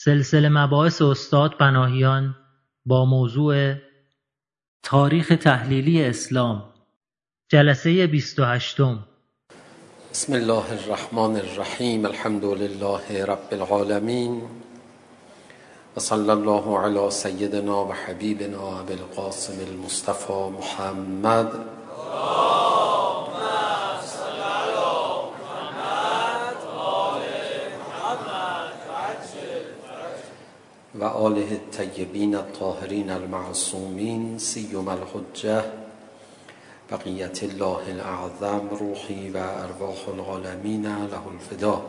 سلسله مباحث استاد بناهیان با موضوع تاریخ تحلیلی اسلام جلسه 28 بسم الله الرحمن الرحیم الحمد لله رب العالمین وصلى الله على سيدنا وحبيبنا أبي القاسم المصطفى محمد. وآله الطيبين الطاهرين المعصومين سيما الحجة بقية الله الأعظم روحي وأرواح العالمين له الفداء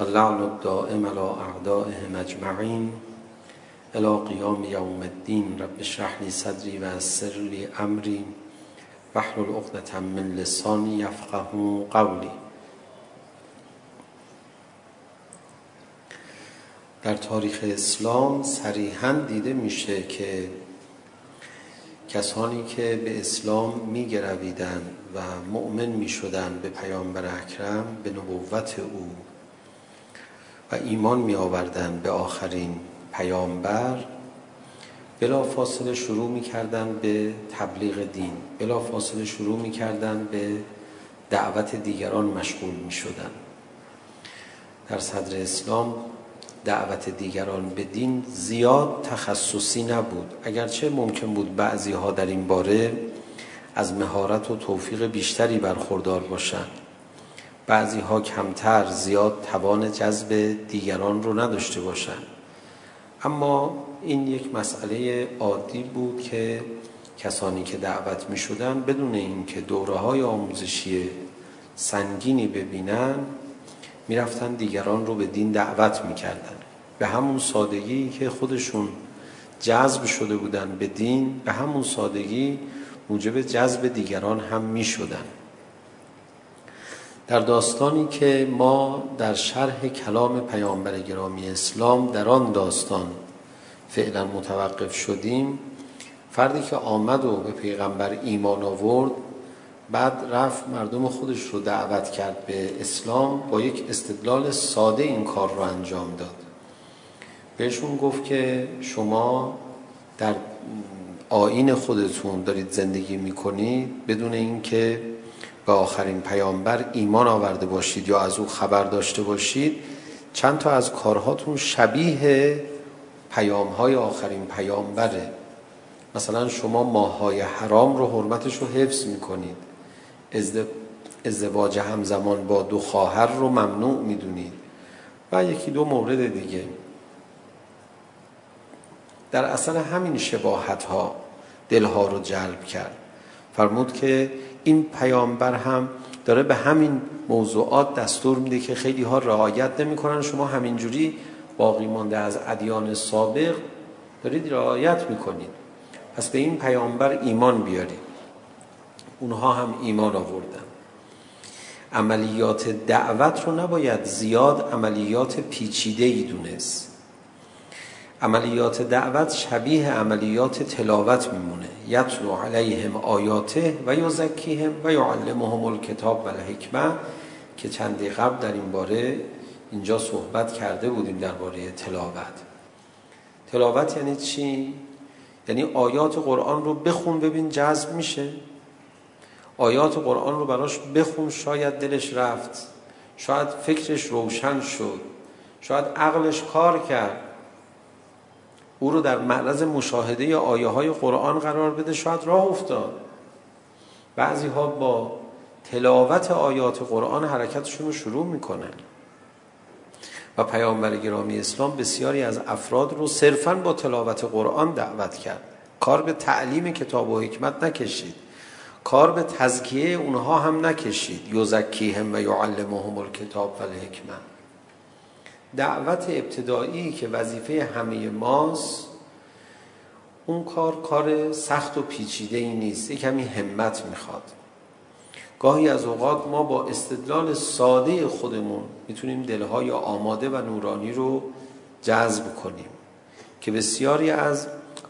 اللعن الدائم على أعدائهم أجمعين إلى قيام يوم الدين رب اشرح لي صدري ويسر لي أمري واحلل عقدة من لساني يفقه قولي در تاریخ اسلام صریحا دیده میشه که کسانی که به اسلام میگرویدن و مؤمن میشدن به پیامبر اکرم به نبوت او و ایمان می آوردن به آخرین پیامبر بلا فاصله شروع می کردن به تبلیغ دین بلا فاصله شروع می کردن به دعوت دیگران مشغول می شدن در صدر اسلام دعوت دیگران به دین زیاد تخصصی نبود. اگرچه ممکن بود بعضی ها در این باره از مهارت و توفیق بیشتری برخوردار باشند. بعضی ها کمتر زیاد توان جذب دیگران رو نداشته باشند. اما این یک مسئله عادی بود که کسانی که دعوت می شدن بدون اینکه دوره های آموزشی سنگینی ببینن میرفتن دیگران رو به دین دعوت میکردن. به همون سادگی که خودشون جذب شده بودن به دین به همون سادگی موجب جذب دیگران هم میشدن. در داستانی که ما در شرح کلام پیامبر گرامی اسلام در آن داستان فعلا متوقف شدیم فردی که آمد و به پیغمبر ایمان آورد بعد رفت مردم خودش رو دعوت کرد به اسلام با یک استدلال ساده این کار رو انجام داد. بهشون گفت که شما در آین خودتون دارید زندگی میکنید بدون اینکه به آخرین پیامبر ایمان آورده باشید یا از او خبر داشته باشید چند تا از کارهاتون شبیه پیامهای آخرین پیامبره. مثلا شما ماهای حرام رو حرمتش رو حفظ میکنید. ازدواج همزمان با دو خواهر رو ممنوع میدونید و یکی دو مورد دیگه در اصل همین شباهت ها دل ها رو جلب کرد فرمود که این پیامبر هم داره به همین موضوعات دستور میده که خیلی ها رعایت نمی کنن شما همین جوری باقی مانده از ادیان سابق دارید رعایت میکنید پس به این پیامبر ایمان بیارید اونها هم ایمان آوردن عملیات دعوت رو نباید زیاد عملیات پیچیده ای دونست عملیات دعوت شبیه عملیات تلاوت میمونه یتلو علیهم آیاته و یزکیهم و یعلمهم الکتاب و الحکمه که چندی قبل در این باره اینجا صحبت کرده بودیم در باره تلاوت تلاوت یعنی چی یعنی آیات قرآن رو بخون ببین جذب میشه آیات قرآن رو براش بخون شاید دلش رفت. شاید فکرش روشن شد. شاید عقلش کار کرد. او رو در معرض مشاهده آیه های قرآن قرار بده شاید راه افتاد. بعضی ها با تلاوت آیات قرآن حرکتشون رو شروع میکنن. و پیامبر گرامی اسلام بسیاری از افراد رو صرفا با تلاوت قرآن دعوت کرد. کار به تعلیم کتاب و حکمت نکشید. کار به تزکیه اونها هم نکشید یزکیهم و یعلمهم الکتاب و الحکمه دعوت ابتدایی که وظیفه همه ماست اون کار کار سخت و پیچیده ای نیست یک کمی همت میخواد گاهی از اوقات ما با استدلال ساده خودمون میتونیم دلهای آماده و نورانی رو جذب کنیم که بسیاری از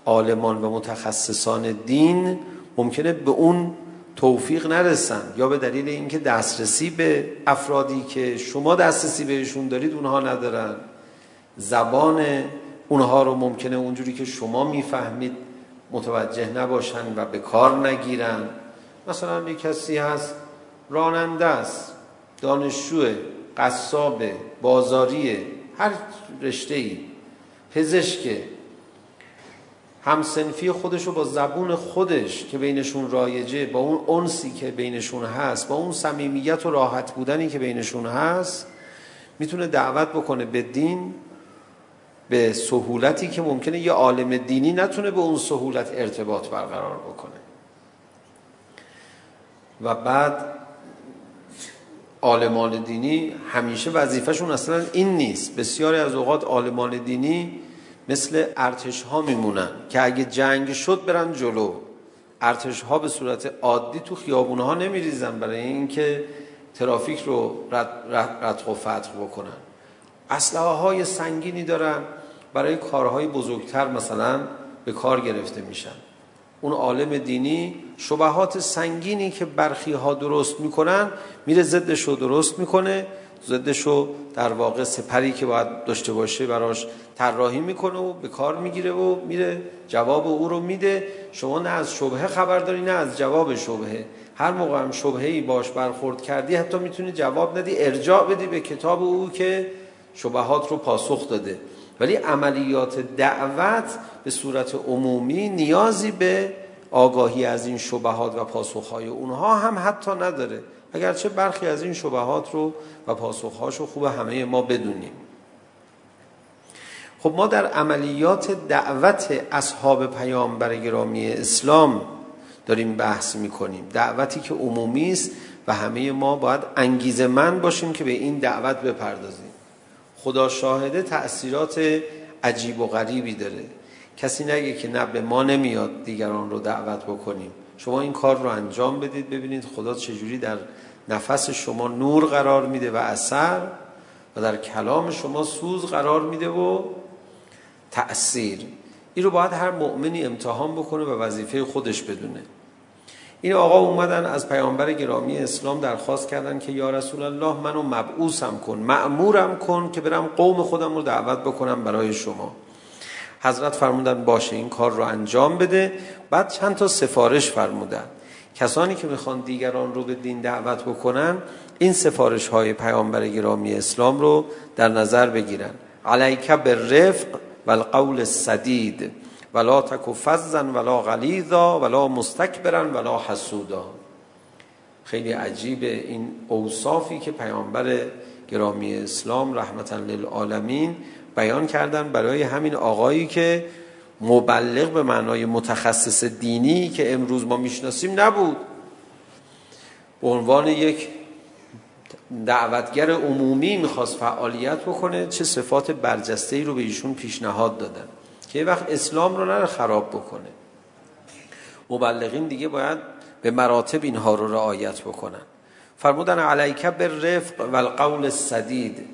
عالمان و متخصصان دین ممکنه به اون توفیق نرسن. یا به دلیل اینکه دسترسی به افرادی که شما دسترسی بهشون دارید اونها ندارن. زبان اونها رو ممکنه اونجوری که شما میفهمید متوجه نباشن و به کار نگیرن. مثلا یک کسی هست راننده است دانشجو قصاب بازاری هر رشته ای پزشک همسنفی خودش رو با زبون خودش که بینشون رایجه با اون اونسی که بینشون هست با اون صمیمیت و راحت بودنی که بینشون هست میتونه دعوت بکنه به دین به سهولتی که ممکنه یه عالم دینی نتونه به اون سهولت ارتباط برقرار بکنه. و بعد عالمان دینی همیشه وظیفه‌شون اصلا این نیست. بسیاری از اوقات عالمان دینی مثل ارتش ها میمونن که اگه جنگ شد برن جلو. ارتش ها به صورت عادی تو خیابون ها نمیریزن برای اینکه ترافیک رو رد رد و فتح بکنن. اسلحه های سنگینی دارن. برای کارهای بزرگتر مثلا به کار گرفته میشن. اون عالم دینی شبهات سنگینی که برخی ها درست میکنن میره ضدش رو درست میکنه. ضدش رو در واقع سپری که باید داشته باشه براش طراحی میکنه و به کار میگیره و میره جواب او رو میده. شما نه از شبهه خبر داری نه از جواب شبهه. هر موقع هم شبهه ای باش برخورد کردی حتی میتونی جواب ندی ارجاع بدی به کتاب او که شبهات رو پاسخ داده. ولی عملیات دعوت به صورت عمومی نیازی به آگاهی از این شبهات و پاسخهای اونها هم حتی نداره. اگرچه برخی از این شبهات رو و پاسخهاش رو خوب همه ما بدونیم. خب ما در عملیات دعوت اصحاب پیامبر گرامی اسلام داریم بحث میکنیم. دعوتی که عمومی است و همه ما باید انگیزه من باشیم که به این دعوت بپردازیم. خدا شاهده تأثیرات عجیب و غریبی داره. کسی نگه که نه به ما نمیاد دیگران رو دعوت بکنیم. شما این کار رو انجام بدید ببینید خدا چجوری در نفس شما نور قرار میده و اثر و در کلام شما سوز قرار میده و تأثیر. این رو باید هر مؤمنی امتحان بکنه و وظیفه خودش بدونه. این آقا اومدن از پیامبر گرامی اسلام درخواست کردن که یا رسول الله منو مبعوثم کن مأمورم کن که برم قوم خودم رو دعوت بکنم برای شما. حضرت فرمودن باشه این کار رو انجام بده بعد چند تا سفارش فرمودن کسانی که میخوان دیگران رو به دین دعوت بکنن این سفارش های پیامبر گرامی اسلام رو در نظر بگیرن علیک بالرفق والقول السدید ولا تکو فزا ولا غلیظا ولا مستكبرا ولا حسودا خیلی عجیبه این اوصافی که پیامبر گرامی اسلام رحمتا للعالمین بیان کردن برای همین آقایی که مبلغ به معنای متخصص دینی که امروز ما میشناسیم نبود. به عنوان یک دعوتگر عمومی میخواست فعالیت بکنه چه صفات برجسته ای رو به ایشون پیشنهاد دادن که یه وقت اسلام رو نره خراب بکنه. مبلغین دیگه باید به مراتب اینها رو رعایت بکنن. فرمودن علیک به رفق و القول السدید.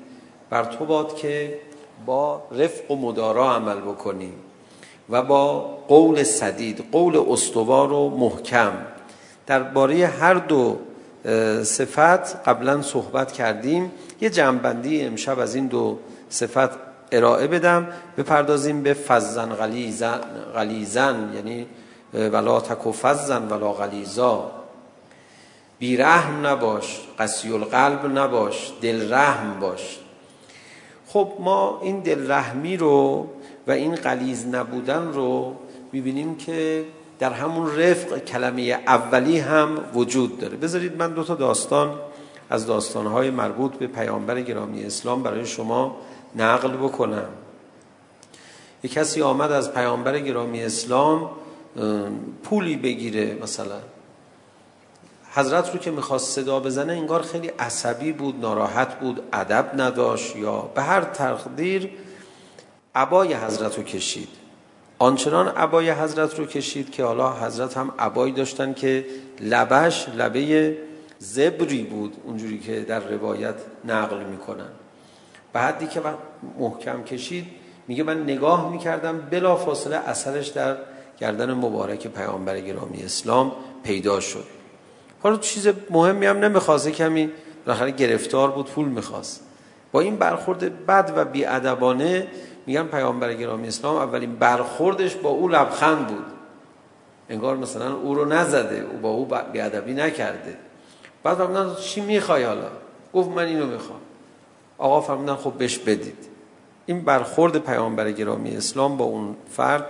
بر تو باد که با رفق و مدارا عمل بکنیم و با قول سدید قول استوار و محکم. درباره هر دو صفت قبلا صحبت کردیم. یه جنبندی امشب از این دو صفت ارائه بدم. بپردازیم به فزن غلیزن غلیزن یعنی ولا تکو فزن ولا غلیزا بی رحم نباش قسی القلب نباش دل رحم باش. خب ما این دل رحمی رو و این قلیز نبودن رو میبینیم که در همون رفق کلمه اولی هم وجود داره. بذارید من دو تا داستان از داستانهای مربوط به پیامبر گرامی اسلام برای شما نقل بکنم. یک کسی آمد از پیامبر گرامی اسلام پولی بگیره مثلا. حضرت رو که میخواست صدا بزنه انگار خیلی عصبی بود ناراحت بود ادب نداشت یا به هر تقدیر عبای حضرت رو کشید. آنچنان عبای حضرت رو کشید که حالا حضرت هم عبایی داشتن که لبش لبه زبری بود اونجوری که در روایت نقل میکنن. به حدی که من محکم کشید میگه من نگاه میکردم بلا فاصله اثرش در گردن مبارک پیامبر گرامی اسلام پیدا شد. حالا چیز مهمی هم نمیخواسته کمی بالاخره گرفتار بود پول میخواست. با این برخورد بد و بیادبانه میگن پیامبر گرامی اسلام اولین برخوردش با او لبخند بود. انگار مثلا او رو نزده او با او بیادبی نکرده. بعد فرمودن چی میخوای حالا؟ گفت من اینو میخوام. آقا فرمودن خب بهش بدید. این برخورد پیامبر گرامی اسلام با اون فرد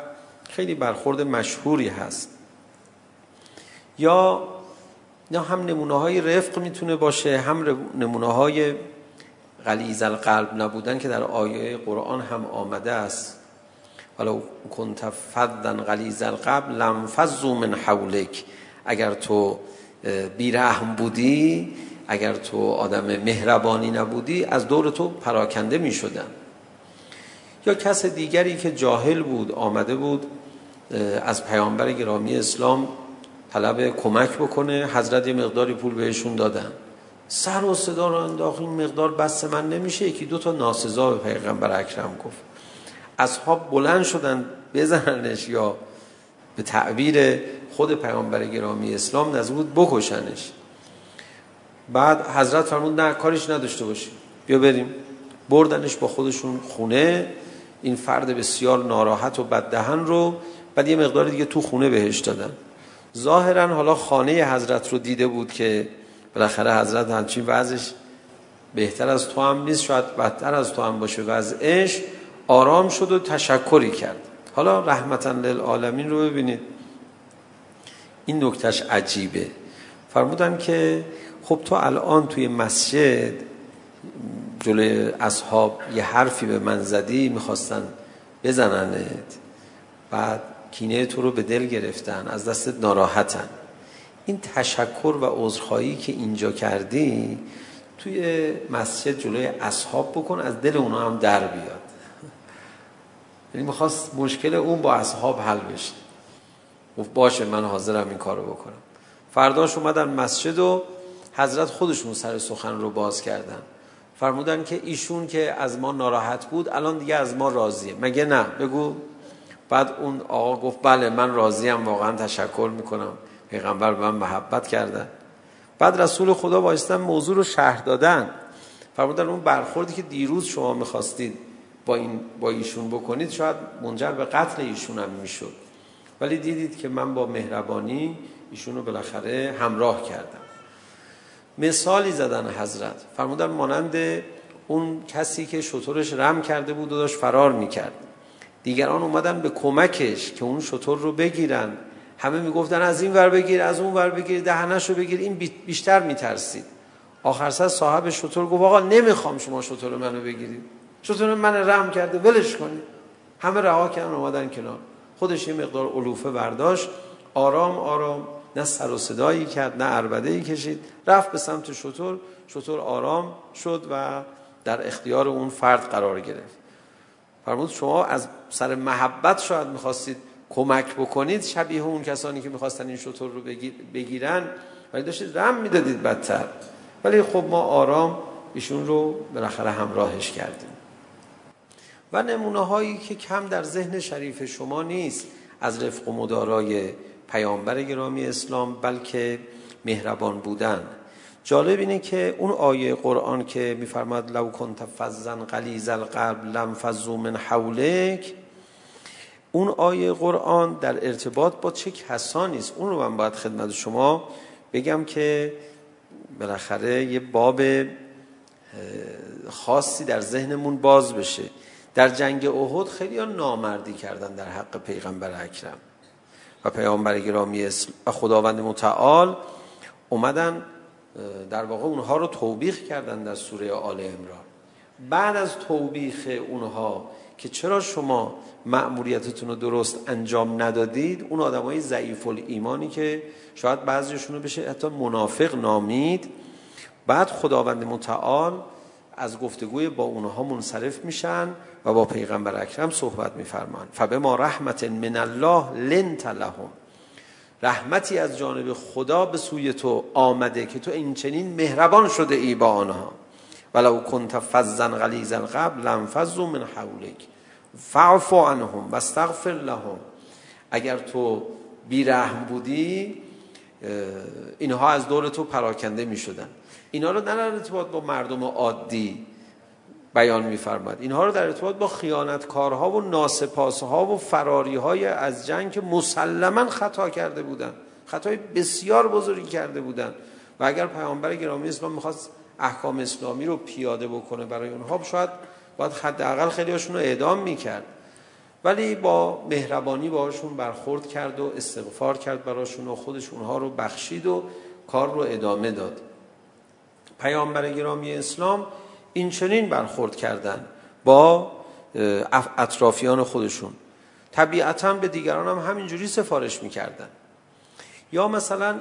خیلی برخورد مشهوری هست. یا اینا هم نمونه های رفق میتونه باشه هم نمونه های غلیظ القلب نبودن که در آیه قرآن هم آمده است ولو كنت فظا غلیظ القلب لم فزو من حولك اگر تو بیرحم بودی اگر تو آدم مهربانی نبودی از دور تو پراکنده می شدن یا کس دیگری که جاهل بود آمده بود از پیامبر گرامی اسلام طلب کمک بکنه حضرت یه مقداری پول بهشون دادن. سر و صدا رو انداخت این مقدار بس من نمیشه یکی دو تا ناسزا به پیغمبر اکرم گفت. اصحاب بلند شدن بزننش یا به تعبیر خود پیامبر گرامی اسلام نزد بکشنش. بعد حضرت فرمود نه کارش نداشته باشی بیا بریم. بردنش با خودشون خونه این فرد بسیار ناراحت و بددهن رو بعد یه مقدار دیگه تو خونه بهش دادن. ظاهرا حالا خانه حضرت رو دیده بود که بالاخره حضرت همچین وضعش بهتر از تو هم نیست شاید بدتر از تو هم باشه وضعش آرام شد و تشکری کرد حالا رحمتا للعالمین رو ببینید این نکتش عجیبه فرمودن که خب تو الان توی مسجد جلوی اصحاب یه حرفی به من زدی میخواستن بزننت بعد کینه تو رو به دل گرفتن از دستت ناراحتن. این تشکر و عذرخواهی که اینجا کردی توی مسجد جلوی اصحاب بکن از دل اونا هم در بیاد. یعنی میخواست مشکل اون با اصحاب حل بشه. گفت باشه من حاضرم این کارو بکنم. فرداش اومدن مسجد و حضرت خودشون سر سخن رو باز کردن. فرمودن که ایشون که از ما ناراحت بود الان دیگه از ما راضیه. مگه نه؟ بگو. بعد اون آقا گفت بله من راضی ام واقعا تشکر میکنم. پیغمبر به من محبت کرده. بعد رسول خدا وایستن موضوع رو شرح دادن. فرمودن اون برخوردی که دیروز شما میخواستید با این با ایشون بکنید شاید منجر به قتل ایشون هم میشد. ولی دیدید که من با مهربانی ایشون رو بالاخره همراه کردم. مثالی زدن حضرت. فرمودن مانند اون کسی که شطورش رم کرده بود و داشت فرار میکرد. دیگران اومدن به کمکش که اون شطور رو بگیرن. همه میگفتن از این ور بگیر از اون ور بگیر دهنش رو بگیر. این بیشتر میترسید. آخر سر صاحب شطور گفت آقا نمیخوام شما شطور منو بگیرید. شطور من رحم کرده ولش کنید. همه رها کردن اومدن کنار. خودش یه مقدار علوفه برداشت. آرام آرام. نه سر و صدایی کرد نه عربده‌ای کشید. رفت به سمت شطور. شطور آرام شد و در اختیار اون فرد قرار گرفت. فرمود شما از سر محبت شاید میخواستید کمک بکنید شبیه اون کسانی که میخواستن این شطور رو بگیرن ولی داشتید رم میدادید بدتر. ولی خب ما آرام ایشون رو بالاخره همراهش کردیم. و نمونه هایی که کم در ذهن شریف شما نیست از رفق و مدارای پیامبر گرامی اسلام بلکه مهربان بودن. جالب اینه که اون آیه قرآن که میفرماد لو کنت فظا غلیظ القلب لم فزو من حولک اون آیه قرآن در ارتباط با چه کسانی است؟ اون رو من باید خدمت شما بگم که بالاخره یه باب خاصی در ذهنمون باز بشه. در جنگ احد خیلی ها نامردی کردن در حق پیغمبر اکرم. و پیامبر گرامی اسلام و خداوند متعال اومدن در واقع اونها رو توبیخ کردن در سوره آل عمران بعد از توبیخ اونها که چرا شما مأموریتتون رو درست انجام ندادید اون آدمای ضعیف الایمانی که شاید بعضیشون رو بشه حتی منافق نامید بعد خداوند متعال از گفتگوی با اونها منصرف میشن و با پیغمبر اکرم صحبت میفرمان فبما رحمت من الله لنت لهم رحمتی از جانب خدا به سوی تو آمده که تو این چنین مهربان شده ای با آنها. ولو كنت فظا غلیظ القلب لانفضوا من حولك فاعف عنهم واستغفر لهم. اگر تو بیرحم بودی اینها از دور تو پراکنده می شدن اینا رو در ارتباط با مردم عادی بیان می‌فرماد اینها رو در ارتباط با خیانتکارها و ناسپاسها و فراری‌های از جنگ که مسلما خطا کرده بودند خطای بسیار بزرگی کرده بودند و اگر پیامبر گرامی اسلام می‌خواست احکام اسلامی رو پیاده بکنه برای اونها شاید باید حداقل خیلی‌هاشون رو اعدام می‌کرد. ولی با مهربانی باهاشون برخورد کرد و استغفار کرد براشون و خودش اونها رو بخشید و کار رو ادامه داد. پیامبر گرامی اسلام این چنین برخورد کردن با اطرافیان خودشون. طبیعتا به دیگران هم همینجوری سفارش میکردن. یا مثلا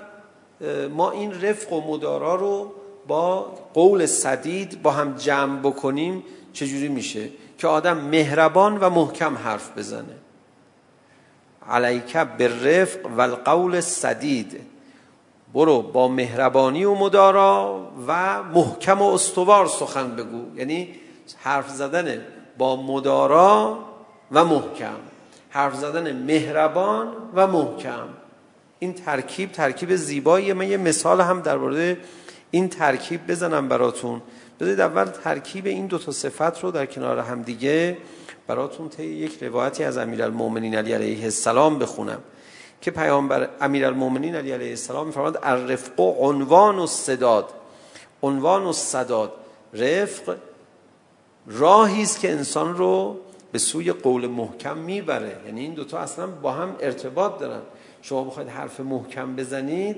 ما این رفق و مدارا رو با قول صدید با هم جمع بکنیم چجوری میشه؟ که آدم مهربان و محکم حرف بزنه. علیک بالرفق والقول صدید برو با مهربانی و مدارا و محکم و استوار سخن بگو. یعنی حرف زدن با مدارا و محکم. حرف زدن مهربان و محکم. این ترکیب ترکیب زیباییه من یه مثال هم در درباره این ترکیب بزنم براتون. بذارید اول ترکیب این دو تا صفت رو در کنار هم دیگه براتون طی یک روایتی از امیرالمومنین علی علیه السلام بخونم. که پیامبر امیرالمومنین علی علیه السلام میفرماند الرفق عنوان الصداد. عنوان الصداد. رفق راهی است که انسان رو به سوی قول محکم میبره. یعنی این دوتا اصلا با هم ارتباط دارن. شما بخواید حرف محکم بزنید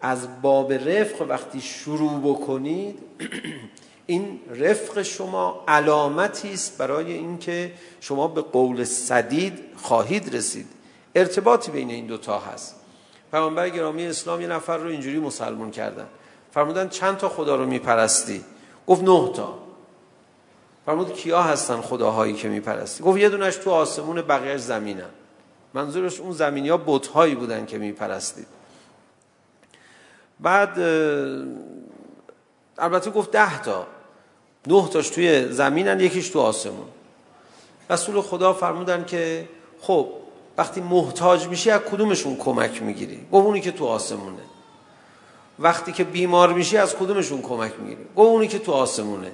از باب رفق وقتی شروع بکنید این رفق شما علامتی است برای اینکه شما به قول سدید خواهید رسید. ارتباطی بین این دو تا هست پیامبر گرامی اسلام یه نفر رو اینجوری مسلمان کردن فرمودن چند تا خدا رو میپرستی گفت نه تا فرمود کیا هستن خداهایی که میپرستی گفت یه دونش تو آسمون بقیه زمینن منظورش اون زمینی ها بتهایی بودن که میپرستید بعد البته گفت ده تا نه تاش توی زمینن یکیش تو آسمون رسول خدا فرمودن که خب وقتی محتاج میشی از کدومشون کمک میگیری؟ گفت اونی که تو آسمونه. وقتی که بیمار میشی از کدومشون کمک میگیری؟ گفت اونی که تو آسمونه.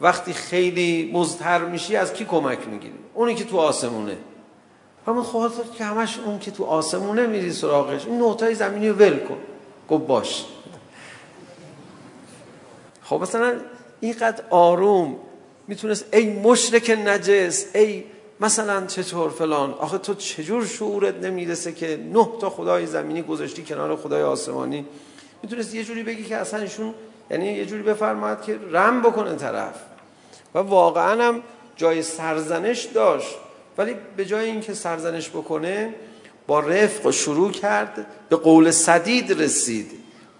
وقتی خیلی مزتر میشی از کی کمک میگیری؟ اونی که تو آسمونه. فرمود خواهد که همش اون که تو آسمونه میری سراغش این نوتای زمینی رو ول کن. گفت باش. خب مثلا اینقدر آروم میتونست ای مشرک نجس ای مثلا چطور فلان؟ آخه تو چجور شعورت نمیرسه که نه تا خدای زمینی گذاشتی کنار خدای آسمانی؟ میتونست یه جوری بگی که اصلا ایشون یعنی یه جوری بفرماید که رم بکنه طرف. و واقعا هم جای سرزنش داشت. ولی به جای اینکه سرزنش بکنه با رفق شروع کرد به قول صدید رسید.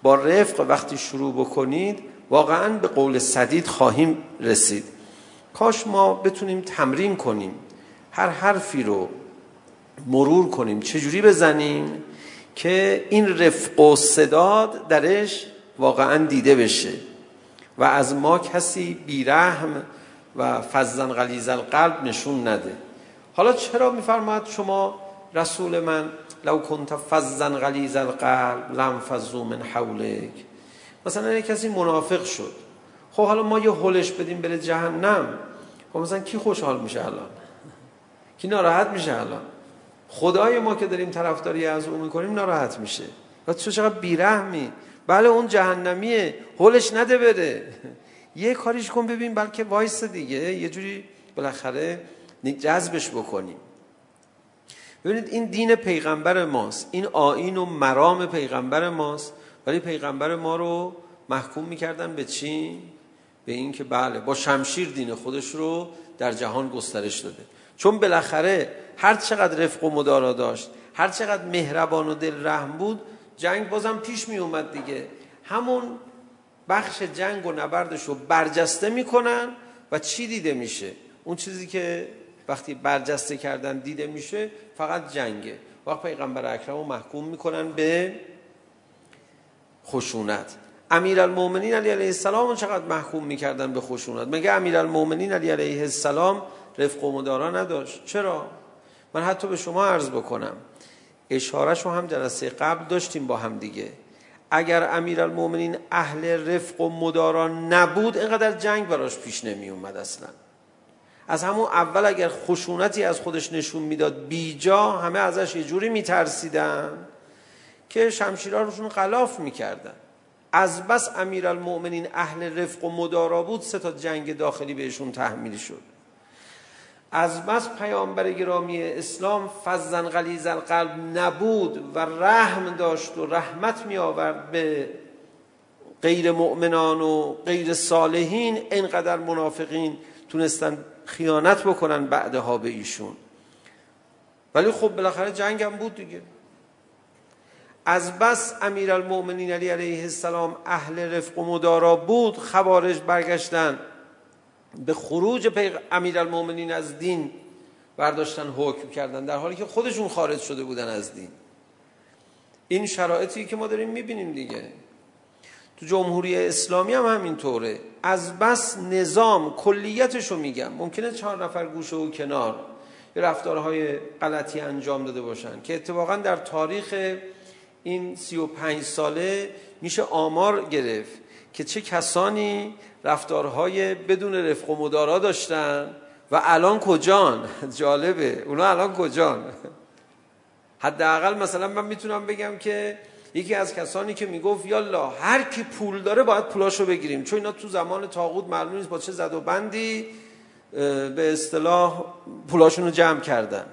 با رفق وقتی شروع بکنید واقعا به قول صدید خواهیم رسید. کاش ما بتونیم تمرین کنیم. هر حرفی رو مرور کنیم. چجوری بزنیم که این رفق و صداد درش واقعا دیده بشه و از ما کسی بیرحم و فزن غلیز القلب نشون نده. حالا چرا میفرماد شما رسول من لو کنت فزن غلیز القلب لم فزو من حولک؟ مثلا یک کسی منافق شد. خب حالا ما یه هولش بدیم بره جهنم. خب مثلا کی خوشحال میشه الان؟ کی ناراحت میشه الان خدای ما که داریم طرفداری از او میکنیم ناراحت میشه و تو چقدر بیرحمی بله اون جهنمیه حلش نده بره یه کاریش کن ببین بلکه وایس دیگه یه جوری بالاخره جذبش بکنیم ببینید این دین پیغمبر ماست این آیین و مرام پیغمبر ماست ولی پیغمبر ما رو محکوم میکردن به چی؟ به این که بله با شمشیر دین خودش رو در جهان گسترش داده چون بالاخره هر چقدر رفق و مدارا داشت هر چقدر مهربان و دل رحم بود جنگ بازم پیش می اومد دیگه. همون بخش جنگ و نبردش رو برجسته میکنن و چی دیده میشه؟ اون چیزی که وقتی برجسته کردن دیده میشه فقط جنگه. وقت پیغمبر اکرم رو محکوم میکنن به خشونت. امیرالمومنین علی علیه السلام رو چقدر محکوم میکردن به خشونت؟ مگه امیرالمومنین علی علیه السلام رفق و مدارا نداشت. چرا؟ من حتی به شما عرض بکنم اشارهشو هم جلسه قبل داشتیم با هم دیگه. اگر امیرالمومنین اهل رفق و مدارا نبود اینقدر جنگ براش پیش نمی اومد اصلا. از همون اول اگر خشونتی از خودش نشون میداد بیجا همه ازش یه جوری میترسیدن که شمشیرها روشون خلاف میکردن. از بس امیرالمومنین اهل رفق و مدارا بود سه تا جنگ داخلی بهشون تحمیل شد. از بس پیامبر گرامی اسلام فزن غلیظ القلب نبود و رحم داشت و رحمت می آورد به غیر مؤمنان و غیر صالحین اینقدر منافقین تونستن خیانت بکنن بعدها به ایشون. ولی خب بالاخره جنگ هم بود دیگه. از بس امیرالمومنین علی علیه السلام اهل رفق و مدارا بود خوارج برگشتن. به خروج امیرالمومنین از دین برداشتن حکم کردن. در حالی که خودشون خارج شده بودن از دین. این شرایطی که ما داریم میبینیم دیگه. تو جمهوری اسلامی هم همینطوره. از بس نظام کلیتش رو میگم. ممکنه چهار نفر گوشه و کنار رفتارهای غلطی انجام داده باشن که اتفاقا در تاریخ این 35 ساله میشه آمار گرفت که چه کسانی رفتارهای بدون رفق و مدارا داشتن. و الان کجان؟ جالبه. اونا الان کجان؟ حداقل مثلا من میتونم بگم که یکی از کسانی که میگفت یالا هر کی پول داره باید پولاشو بگیریم. چون اینا تو زمان طاغوت معلوم نیست با چه زد و بندی به اصطلاح پولاشونو جمع کردن.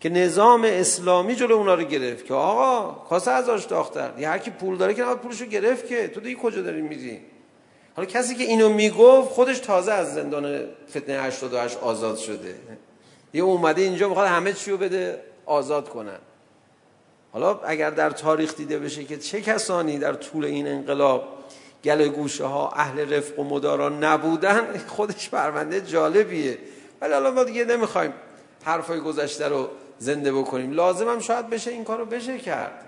که نظام اسلامی جلو اونا رو گرفت که آقا کاسه ازش داختر یه هر کی پول داره که نباید پولشو گرفت که. تو دیگه کجا داری میری؟ حالا کسی که اینو میگفت خودش تازه از زندان فتنه 88 آزاد شده. یه اومده اینجا میخواد همه چی رو بده آزاد کنن. حالا اگر در تاریخ دیده بشه که چه کسانی در طول این انقلاب گله گوشه ها اهل رفق و مدارا نبودن خودش پرونده جالبیه. ولی حالا ما دیگه نمیخوایم حرفای گذشته رو زنده بکنیم. لازم هم شاید بشه این کارو بشه کرد.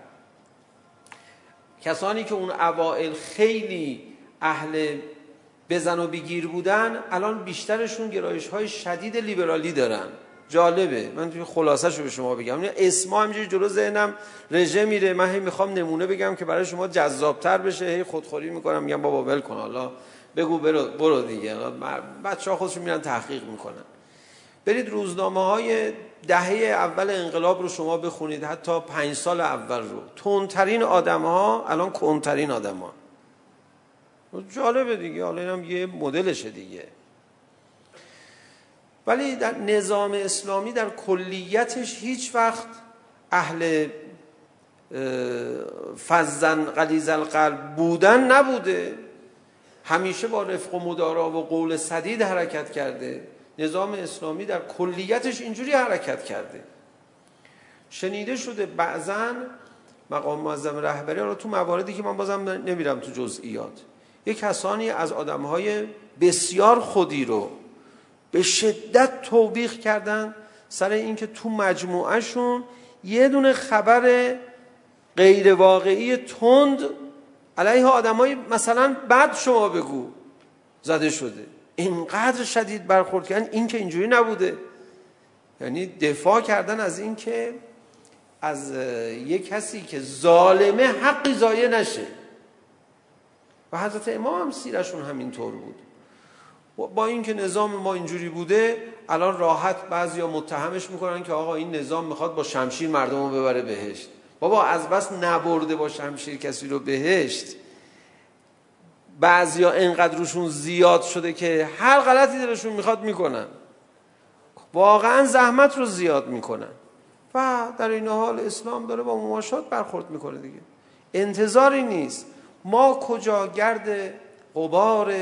کسانی که اون اوائل خیلی اهل بزن و بگیر بودن الان بیشترشون گرایش های شدید لیبرالی دارن. جالبه. من توی خلاصه شو به شما بگم. اسما همینجوری جلو ذهنم رژه میره. من هی میخوام نمونه بگم که برای شما جذابتر بشه. هی خودخوری میکنم. میگم بابا ول کن. حالا بگو برو, برو دیگه. بچه ها خودشون میرن تحقیق میکنن. برید روزنامه های دهه اول انقلاب رو شما بخونید. حتی پنج سال اول رو. تونترین آدم ها الان کنترین آدم ها جالبه دیگه. حالا اینم یه مدلشه دیگه. ولی در نظام اسلامی در کلیتش هیچ وقت اهل فزن قلیز القلب بودن نبوده. همیشه با رفق و مدارا و قول صدید حرکت کرده. نظام اسلامی در کلیتش اینجوری حرکت کرده. شنیده شده بعضا مقام معظم رهبری رو تو مواردی که من بازم نمیرم تو جزئیات. یه کسانی از آدمهای بسیار خودی رو به شدت توبیخ کردن سر اینکه تو مجموعه شون یه دونه خبر غیر واقعی تند علیه آدمای مثلا بد شما بگو زده شده. اینقدر شدید برخورد کردن این که اینجوری نبوده. یعنی دفاع کردن از این که از یک کسی که ظالمه حقی ضایع نشه. و حضرت امام هم سیرشون همینطور بود. با اینکه نظام ما اینجوری بوده الان راحت بعضیا متهمش میکنن که آقا این نظام میخواد با شمشیر مردم رو ببره بهشت. بابا از بس نبرده با شمشیر کسی رو بهشت. بعضیا اینقدر روشون زیاد شده که هر غلطی دلشون میخواد میکنن. واقعا زحمت رو زیاد میکنن. و در این حال اسلام داره با مماشات برخورد میکنه دیگه. انتظاری نیست. ما کجا گرد قبار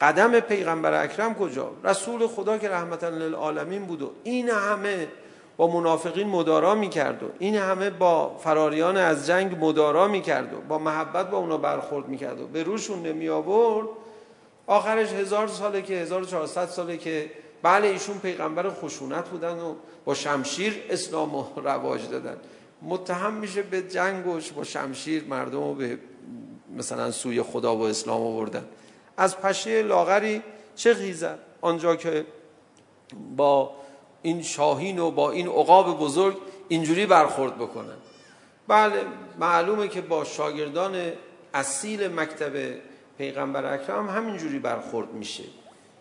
قدم پیغمبر اکرم کجا؟ رسول خدا که رحمتا للعالمین بود و این همه با منافقین مدارا میکرد و این همه با فراریان از جنگ مدارا میکرد و با محبت با اونا برخورد میکرد و به روشون نمی آورد آخرش هزار ساله که 1400 ساله که بله ایشون پیغمبر خشونت بودن و با شمشیر اسلام رو رواج دادن. متهم میشه به جنگش با شمشیر مردم رو به مثلا سوی خدا و اسلام آوردن. از پشه لاغری چه خیزد آنجا که با این شاهین و با این عقاب بزرگ اینجوری برخورد بکنن. بله معلومه که با شاگردان اصیل مکتب پیغمبر اکرم همینجوری برخورد میشه.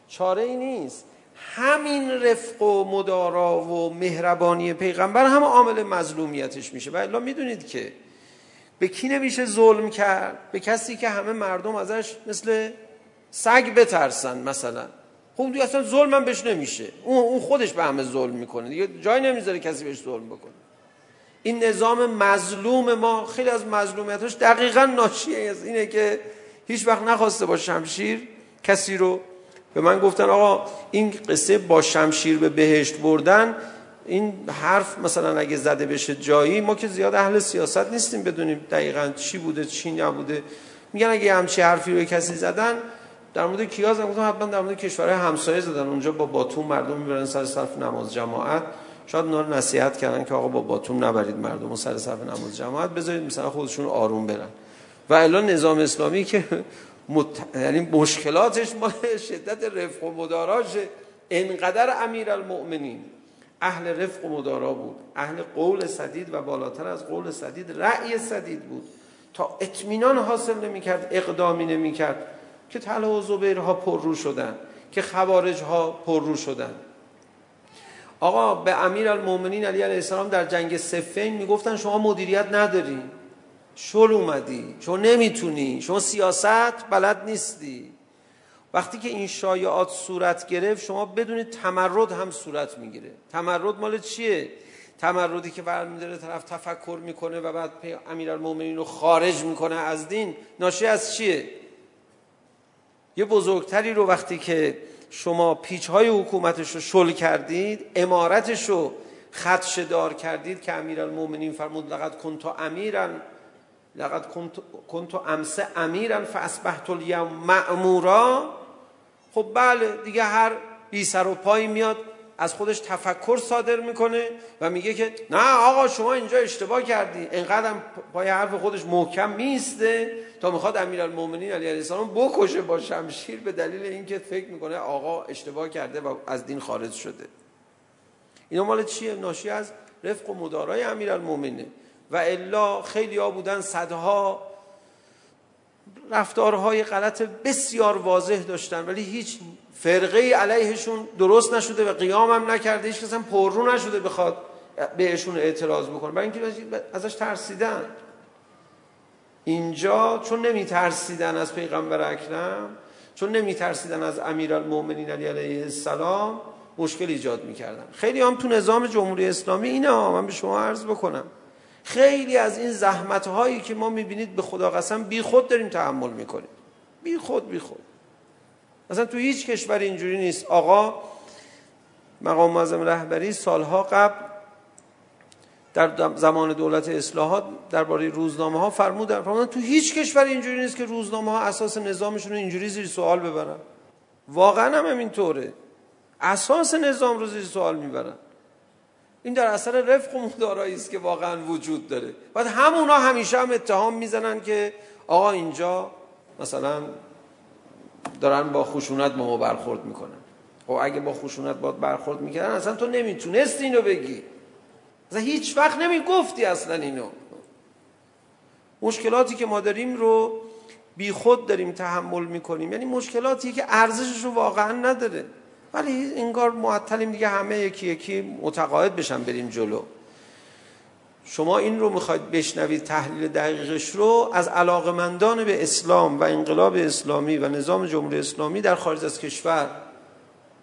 چاره ای نیست. همین رفق و مدارا و مهربانی پیغمبر هم عامل مظلومیتش میشه. و الا میدونید که به کی نمیشه ظلم کرد؟ به کسی که همه مردم ازش مثل سگ بترسن مثلا. خب دیگه اصلا ظلم هم بهش نمیشه. اون اون خودش به همه ظلم میکنه. دیگه جای نمیذاره کسی بهش ظلم بکنه. این نظام مظلوم ما خیلی از مظلومیتش دقیقا ناشی از اینه که هیچ وقت نخواسته با شمشیر کسی رو به من گفتن آقا این قصه با شمشیر به بهشت بردن این حرف مثلا اگه زده بشه جایی ما که زیاد اهل سیاست نیستیم بدونیم دقیقا چی بوده چی نبوده. میگن اگه همچی حرفی رو کسی زدن در مورد کیاز هم گفتم حتما در مورد کشورهای همسایه زدن. اونجا با باتوم مردم میبرن سر صف نماز جماعت. شاید اونا نصیحت کردن که آقا با باتوم نبرید مردم و سر صف نماز جماعت. بذارید مثلا خودشون آروم برن. و الا نظام اسلامی که مت... یعنی مشکلاتش ما شدت رفق و مداراش انقدر امیرالمؤمنین. اهل رفق و مدارا بود. اهل قول صدید و بالاتر از قول صدید رأی صدید بود. تا اطمینان حاصل نمی کرد اقدامی نمی کرد که طلحه و زبیر ها پر رو شدن که خوارج ها پر رو شدن. آقا به امیرالمومنین علی علیه السلام در جنگ سفین می گفتن شما مدیریت نداری. شل اومدی. شما نمیتونی. شما سیاست بلد نیستی. وقتی که این شایعات صورت گرفت شما بدونید تمرد هم صورت میگیره. تمرد مال چیه؟ تمردی که برمیداره طرف تفکر میکنه و بعد امیرالمومنین رو خارج میکنه از دین ناشی از چیه؟ یه بزرگتری رو وقتی که شما پیچ های حکومتش رو شل کردید امارتش رو خدش دار کردید که امیرالمومنین فرمود لقد کنت امیرن لقد کنت کنت امس امیرن فاسبحت الیوم معمورا خب بله دیگه هر بی سر و پای میاد از خودش تفکر صادر میکنه و میگه که نه آقا شما اینجا اشتباه کردی. انقدر پای حرف خودش محکم میسته تا میخواد امیرالمومنین علیه السلام بکشه با شمشیر به دلیل اینکه فکر میکنه آقا اشتباه کرده و از دین خارج شده. اینا مال چیه؟ ناشی از رفق و مدارای امیرالمومنین و الا خیلی ها بودن صدها رفتارهای غلط بسیار واضح داشتن ولی هیچ فرقه علیهشون درست نشده و قیام هم نکرده هیچ کس هم پررو نشده بخواد بهشون اعتراض بکنه. برای اینکه ازش ترسیدن. اینجا چون نمی ترسیدن از پیغمبر اکرم چون نمی ترسیدن از امیر المومنین علی علیه السلام مشکل ایجاد می کردن خیلی هم تو نظام جمهوری اسلامی اینه ها من به شما عرض بکنم. خیلی از این زحمت هایی که ما میبینید به خدا قسم بی خود داریم تحمل میکنیم. بی خود بی خود. مثلا تو هیچ کشور اینجوری نیست. آقا مقام معظم رهبری سالها قبل در زمان دولت اصلاحات درباره روزنامه ها فرمود در فرمودن تو هیچ کشور اینجوری نیست که روزنامه ها اساس نظامشون رو اینجوری زیر سوال ببرن. واقعا هم اینطوره اساس نظام رو زیر سوال میبرن. این در اثر رفق و مدارایی است که واقعا وجود داره. بعد همونا همیشه هم اتهام میزنن که آقا اینجا مثلا دارن با خشونت با ما برخورد میکنن. خب اگه با خشونت باد برخورد میکردن اصلا تو نمیتونست اینو بگی. اصلا هیچ وقت نمیگفتی اصلا اینو. مشکلاتی که ما داریم رو بی خود داریم تحمل میکنیم. یعنی مشکلاتی که ارزشش رو واقعا نداره. ولی انگار معطلیم دیگه همه یکی یکی متقاعد بشن بریم جلو. شما این رو میخواید بشنوید تحلیل دقیقش رو از علاقمندان به اسلام و انقلاب اسلامی و نظام جمهوری اسلامی در خارج از کشور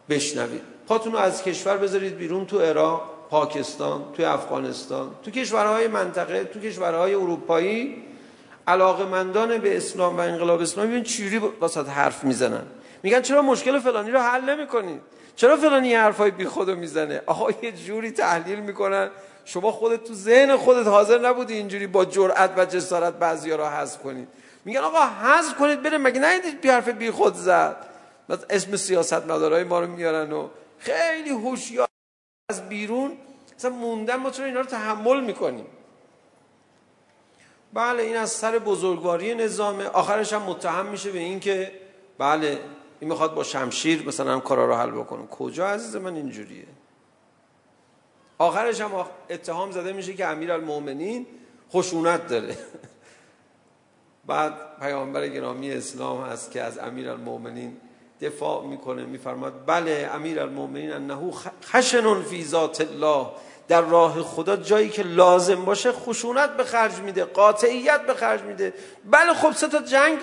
بشنوید. پاتون رو از کشور بذارید بیرون تو عراق پاکستان تو افغانستان تو کشورهای منطقه تو کشورهای اروپایی. علاقمندان به اسلام و انقلاب اسلامی ببین چجوری واسط حرف میزنن. میگن چرا مشکل فلانی رو حل نمیکنید چرا فلانی حرفای بی خودو میزنه؟ آقا یه جوری تحلیل میکنن. شما خودت تو ذهن خودت حاضر نبودی اینجوری با جرأت و جسارت بعضیا رو حذف کنید میگن آقا حذف کنید بره مگه ندید بی حرف بی خود زد؟ بعد اسم سیاستمدارای ما رو میارن و خیلی هوشیار از بیرون مثلا موندن ما چرا اینا رو تحمل میکنیم؟ بله این از سر بزرگواری نظام. آخرش هم متهم میشه به این که بله این میخواد با شمشیر مثلا هم کارا رو حل بکنه کجا عزیز من اینجوریه آخرش هم اتهام زده میشه که امیرالمومنین خشونت داره بعد پیامبر گرامی اسلام هست که از امیرالمومنین دفاع میکنه میفرماد بله امیرالمومنین انه خشن فی ذات الله در راه خدا جایی که لازم باشه خشونت به خرج میده قاطعیت به خرج میده بله خب سه تا جنگ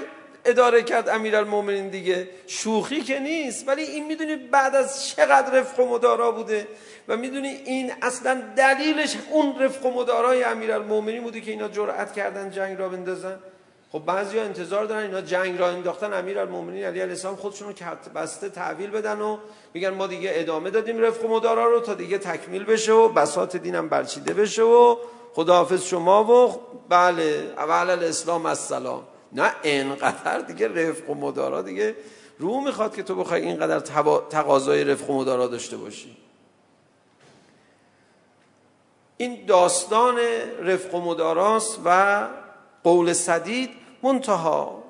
اداره کرد امیرالمومنین دیگه. شوخی که نیست ولی این میدونی بعد از چقدر رفق و مدارا بوده و میدونی این اصلا دلیلش اون رفق و مدارای امیرالمومنین بوده که اینا جرأت کردن جنگ را بندازن. خب بعضیا انتظار دارن اینا جنگ را انداختن. امیرالمومنین علی علیه السلام خودشون رو بسته تحویل بدن و میگن ما دیگه ادامه دادیم رفق و مدارا رو تا دیگه تکمیل بشه و بساط دینم برچیده بشه و خداحافظ شما و بله اول الاسلام السلام. نه اینقدر دیگه رفق و مدارا دیگه رو میخواد که تو بخوای اینقدر تقاضای رفق و مدارا داشته باشی این داستان رفق و مداراست و قول صدید منتها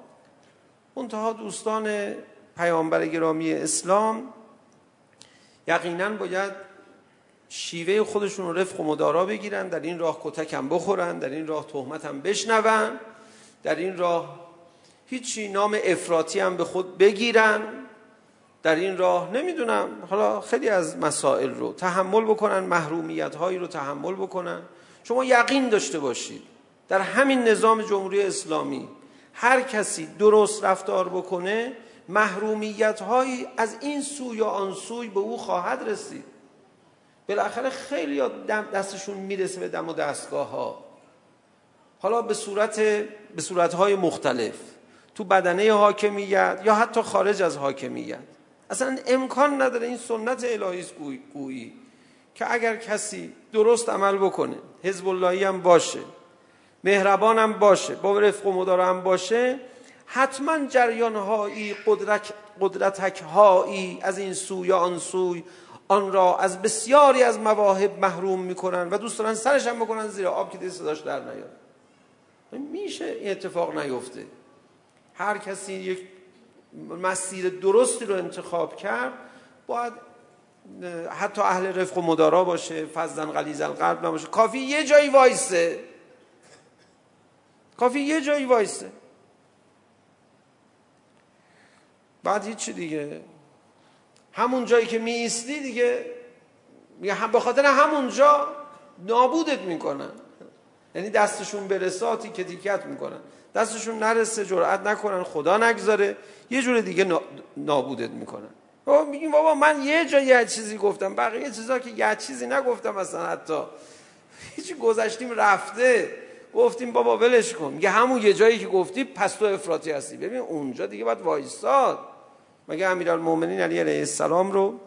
منتها دوستان پیامبر گرامی اسلام یقینا باید شیوه خودشون رفق و مدارا بگیرن در این راه کتک هم بخورن در این راه تهمت هم بشنون در این راه هیچی نام افراطی هم به خود بگیرن. در این راه نمیدونم. حالا خیلی از مسائل رو تحمل بکنن محرومیت هایی رو تحمل بکنن. شما یقین داشته باشید. در همین نظام جمهوری اسلامی هر کسی درست رفتار بکنه محرومیت هایی از این سو یا آن سوی به او خواهد رسید. بالاخره خیلی دم دستشون میرسه به دم و دستگاه ها حالا به صورت به صورت‌های مختلف. تو بدنه حاکمیت یا حتی خارج از حاکمیت. اصلا امکان نداره این سنت الهی است گویی که اگر کسی درست عمل بکنه حزب اللهی هم باشه مهربان هم باشه با رفق و مدار هم باشه حتما جریان هایی قدرت قدرتک هایی از این سو یا آن سوی آن را از بسیاری از مواهب محروم میکنن و دوست دارن سرش هم بکنن زیر آب که دست صداش در نیاد. میشه اتفاق نیفته هر کسی یک مسیر درستی رو انتخاب کرد باید حتی اهل رفق و مدارا باشه فزن غلیظ القلب نباشه کافی یه جایی وایسه کافی یه جایی وایسه بعد هیچی دیگه همون جایی که می ایستی دیگه به خاطر همون جا نابودت میکنن یعنی دستشون برساتی که تیکت میکنن. دستشون نرسه جرأت نکنن خدا نگذاره. یه جور دیگه نابودت میکنن. بابا میگیم بابا من یه جا یه چیزی گفتم. بقیه چیزا که یه چیزی نگفتم مثلا حتی. هیچی گذشتیم رفته. گفتیم بابا ولش کن. میگه همون یه جایی که گفتی پس تو افراطی هستی. ببین اونجا دیگه باید وایساد. مگه امیرالمومنین علی علیه السلام رو؟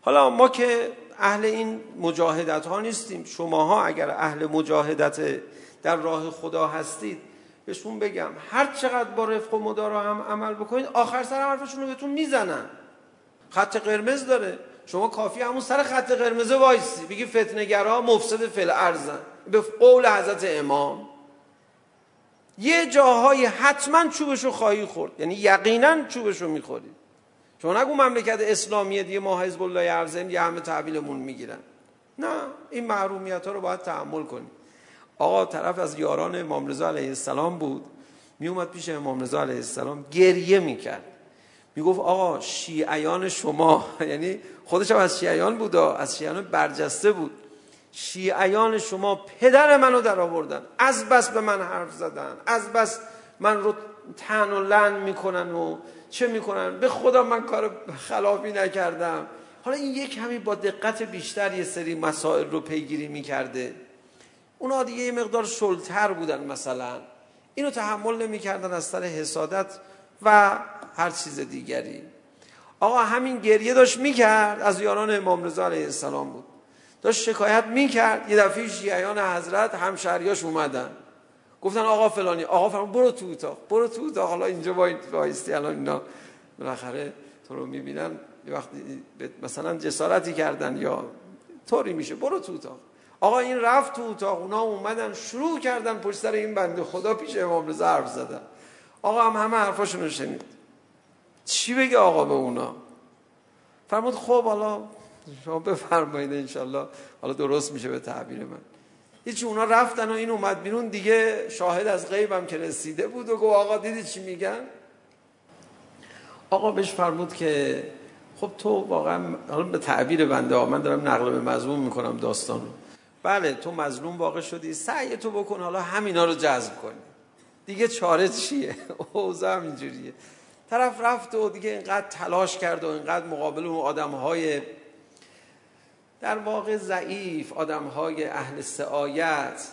حالا ما که اهل این مجاهدت ها نیستیم. شماها اگر اهل مجاهدت در راه خدا هستید بهشون بگم هر چقدر با رفق و مدارا هم عمل بکنید آخر سر حرفشون رو بهتون میزنن. خط قرمز داره. شما کافی همون سر خط قرمز وایسی. بگی فتنه‌گرا مفسد فل ارزن به قول حضرت امام. یه جاهایی حتما چوبشو خواهی خورد. یعنی یقینا چوبشو میخورید. شما نگو مملکت اسلامی دیگه ما حزب الله ارزم یه همه تحویلمون میگیرن. نه این محرومیت ها رو باید تحمل کنیم. آقا طرف از یاران امام رضا علیه السلام بود. می اومد پیش امام رضا علیه السلام گریه میکرد. میگفت آقا شیعیان شما یعنی خودش هم از شیعیان بود از شیعیان برجسته بود. شیعیان شما پدر منو در آوردن. از بس به من حرف زدن. از بس من رو تن و لن میکنن و چه میکنن به خدا من کار خلافی نکردم. حالا این یک کمی با دقت بیشتر یه سری مسائل رو پیگیری میکرده. اونا دیگه یه مقدار شلتر بودن مثلا. اینو تحمل نمیکردن از سر حسادت و هر چیز دیگری. آقا همین گریه داشت میکرد از یاران امام رضا علیه السلام بود. داشت شکایت میکرد. یه دفعه شیعیان حضرت همشهریاش اومدن. گفتن آقا فلانی آقا فرمود برو تو اتاق برو تو اتاق. حالا اینجا وایستی الان اینا. بالاخره تو رو میبینن یه وقتی مثلا جسارتی کردن یا طوری میشه برو تو اتاق. آقا این رفت تو اتاق اونا اومدن شروع کردن پشت سر این بنده خدا پیش امام رضا حرف زدن. آقا هم همه حرفاشون رو شنید. چی بگه آقا به اونا؟ فرمود خب حالا شما بفرمایید ان حالا درست میشه به تعبیر من. هیچ اونا رفتن و این اومد بیرون دیگه شاهد از غیبم که رسیده بود و گفت آقا دیدی چی میگن؟ آقا بهش فرمود که خب تو واقعا حالا به تعبیر بنده ها من دارم نقل به مضمون میکنم داستان رو. بله تو مظلوم واقع شدی سعی تو بکن حالا همینا رو جذب کنی. دیگه چاره چیه؟ اوضاع اینجوریه. طرف رفت و دیگه اینقدر تلاش کرد و اینقدر مقابل اون آدم‌های در واقع ضعیف آدمهای اهل سعایت.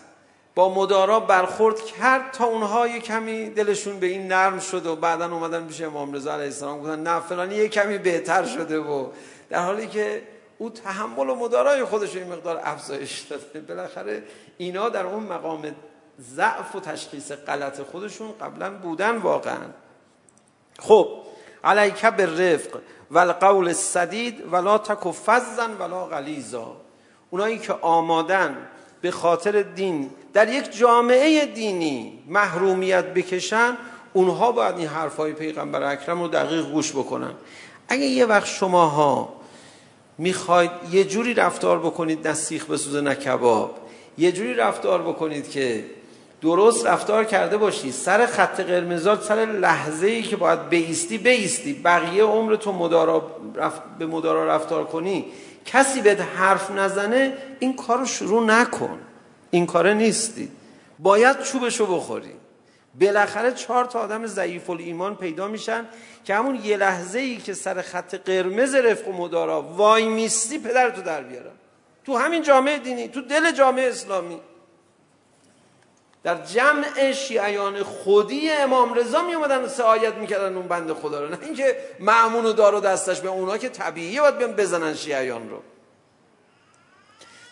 با مدارا برخورد کرد تا اونها یه کمی دلشون به این نرم شد و بعدا اومدن پیش امام رضا علیه السلام گفتن نه فلانی یه کمی بهتر شده و در حالی که او تحمل و مدارای خودش این مقدار افزایش داده. بالاخره اینا در اون مقام ضعف و تشخیص غلط خودشون قبلا بودن واقعا. خب علیکه به رفق والقول القول السدید ولا تک فزا ولا غلیظا اونایی که آمادن به خاطر دین در یک جامعه دینی محرومیت بکشن اونها باید این حرفای پیغمبر اکرم رو دقیق گوش بکنن اگه یه وقت شماها میخواید یه جوری رفتار بکنید نه سیخ بسوزه نه کباب یه جوری رفتار بکنید که درست رفتار کرده باشی. سر خط قرمزا سر لحظه ای که باید بیستی بیستی. بقیه عمر تو مدارا رفت به مدارا رفتار کنی. کسی بهت حرف نزنه این کارو شروع نکن. این کاره نیستی. باید چوبشو بخوری. بالاخره چهار تا آدم ضعیف ایمان پیدا میشن که همون یه لحظه ای که سر خط قرمز رفق و مدارا وای میستی پدرتو در بیارن تو همین جامعه دینی تو دل جامعه اسلامی. در جمع شیعیان خودی امام رضا می اومدن سعایت میکردن اون بند خدا رو. نه اینکه معمون و دار و دستش به اونا که طبیعیه باید بیان بزنن شیعیان رو.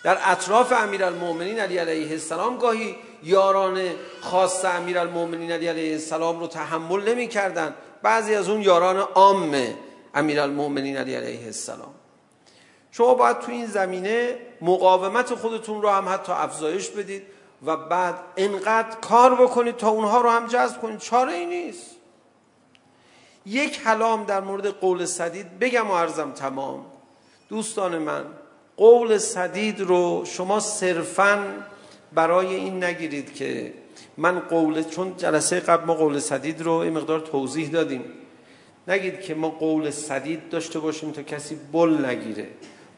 در اطراف امیرالمومنین علی علیه السلام گاهی یاران خاص امیرالمومنین علی علیه السلام رو تحمل نمی کردن. بعضی از اون یاران عام امیرالمومنین علی علیه السلام. شما باید تو این زمینه مقاومت خودتون رو هم حتی افزایش بدید. و بعد انقدر کار بکنید تا اونها رو هم جذب کنید چاره ای نیست. یک کلام در مورد قول صدید بگم و عرضم تمام. دوستان من قول صدید رو شما صرفا برای این نگیرید که من قول چون جلسه قبل ما قول صدید رو این مقدار توضیح دادیم. نگید که ما قول صدید داشته باشیم تا کسی بل نگیره.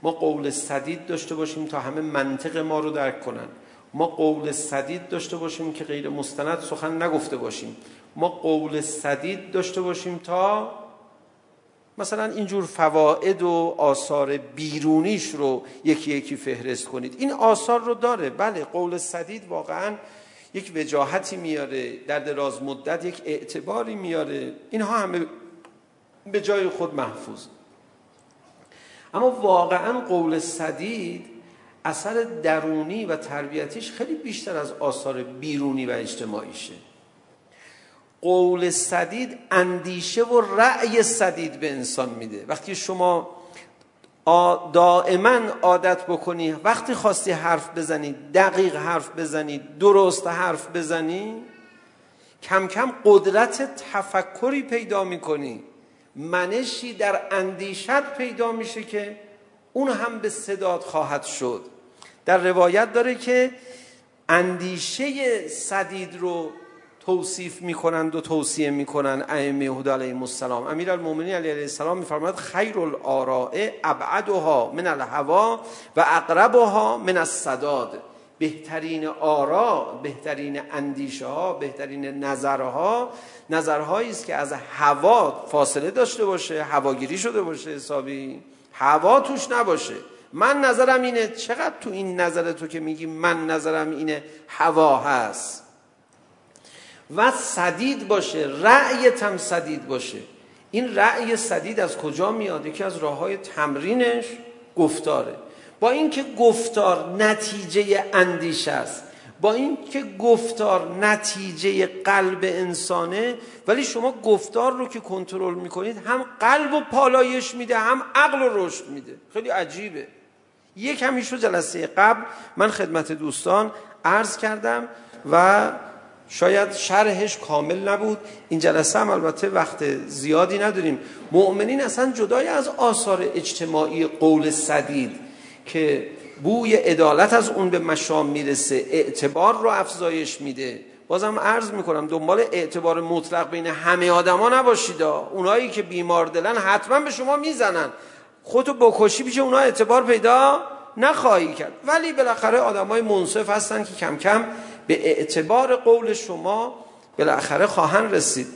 ما قول صدید داشته باشیم تا همه منطق ما رو درک کنن. ما قول صدید داشته باشیم که غیر مستند سخن نگفته باشیم. ما قول صدید داشته باشیم تا مثلا اینجور فواید و آثار بیرونیش رو یکی یکی فهرست کنید. این آثار رو داره. بله قول صدید واقعا یک وجاهتی میاره در دراز مدت یک اعتباری میاره. اینها همه به جای خود محفوظ. اما واقعا قول صدید اثر درونی و تربیتیش خیلی بیشتر از آثار بیرونی و اجتماعیشه. قول صدید اندیشه و رأی صدید به انسان میده. وقتی شما دائما عادت بکنی وقتی خواستی حرف بزنی دقیق حرف بزنی درست حرف بزنی کم کم قدرت تفکری پیدا میکنی. منشی در اندیشت پیدا میشه که اون هم به صداد خواهد شد. در روایت داره که اندیشه صدید رو توصیف میکنند و توصیه میکنند ائمه هدا علیهم السلام. امیرالمومنین علی علیه السلام میفرماید خیر الاراء ابعدها من الهوا و اقربها من السداد بهترین آرا بهترین اندیشه ها بهترین نظرها نظرهایی است که از هوا فاصله داشته باشه هواگیری شده باشه حسابی هوا توش نباشه. من نظرم اینه؟ چقدر تو این نظر تو که میگی من نظرم اینه؟ هوا هست. و صدید باشه رأیت هم صدید باشه. این رأی صدید از کجا میاد؟ یکی از راه های تمرینش گفتاره. با این که گفتار نتیجه اندیش است. با این که گفتار نتیجه قلب انسانه ولی شما گفتار رو که کنترل میکنید هم قلب و پالایش میده هم عقل رو رشد میده. خیلی عجیبه. یک همیشه جلسه قبل من خدمت دوستان عرض کردم و شاید شرحش کامل نبود. این جلسه هم البته وقت زیادی نداریم. مؤمنین اصلا جدای از آثار اجتماعی قول صدید که بوی عدالت از اون به مشام میرسه اعتبار رو افزایش میده. بازم عرض میکنم دنبال اعتبار مطلق بین همه آدما نباشید. اونایی که بیمار دلن حتما به شما میزنن. خودتو بکشی پیش اونها اعتبار پیدا نخواهی کرد. ولی بالاخره آدمای منصف هستن که کم کم به اعتبار قول شما بالاخره خواهن رسید.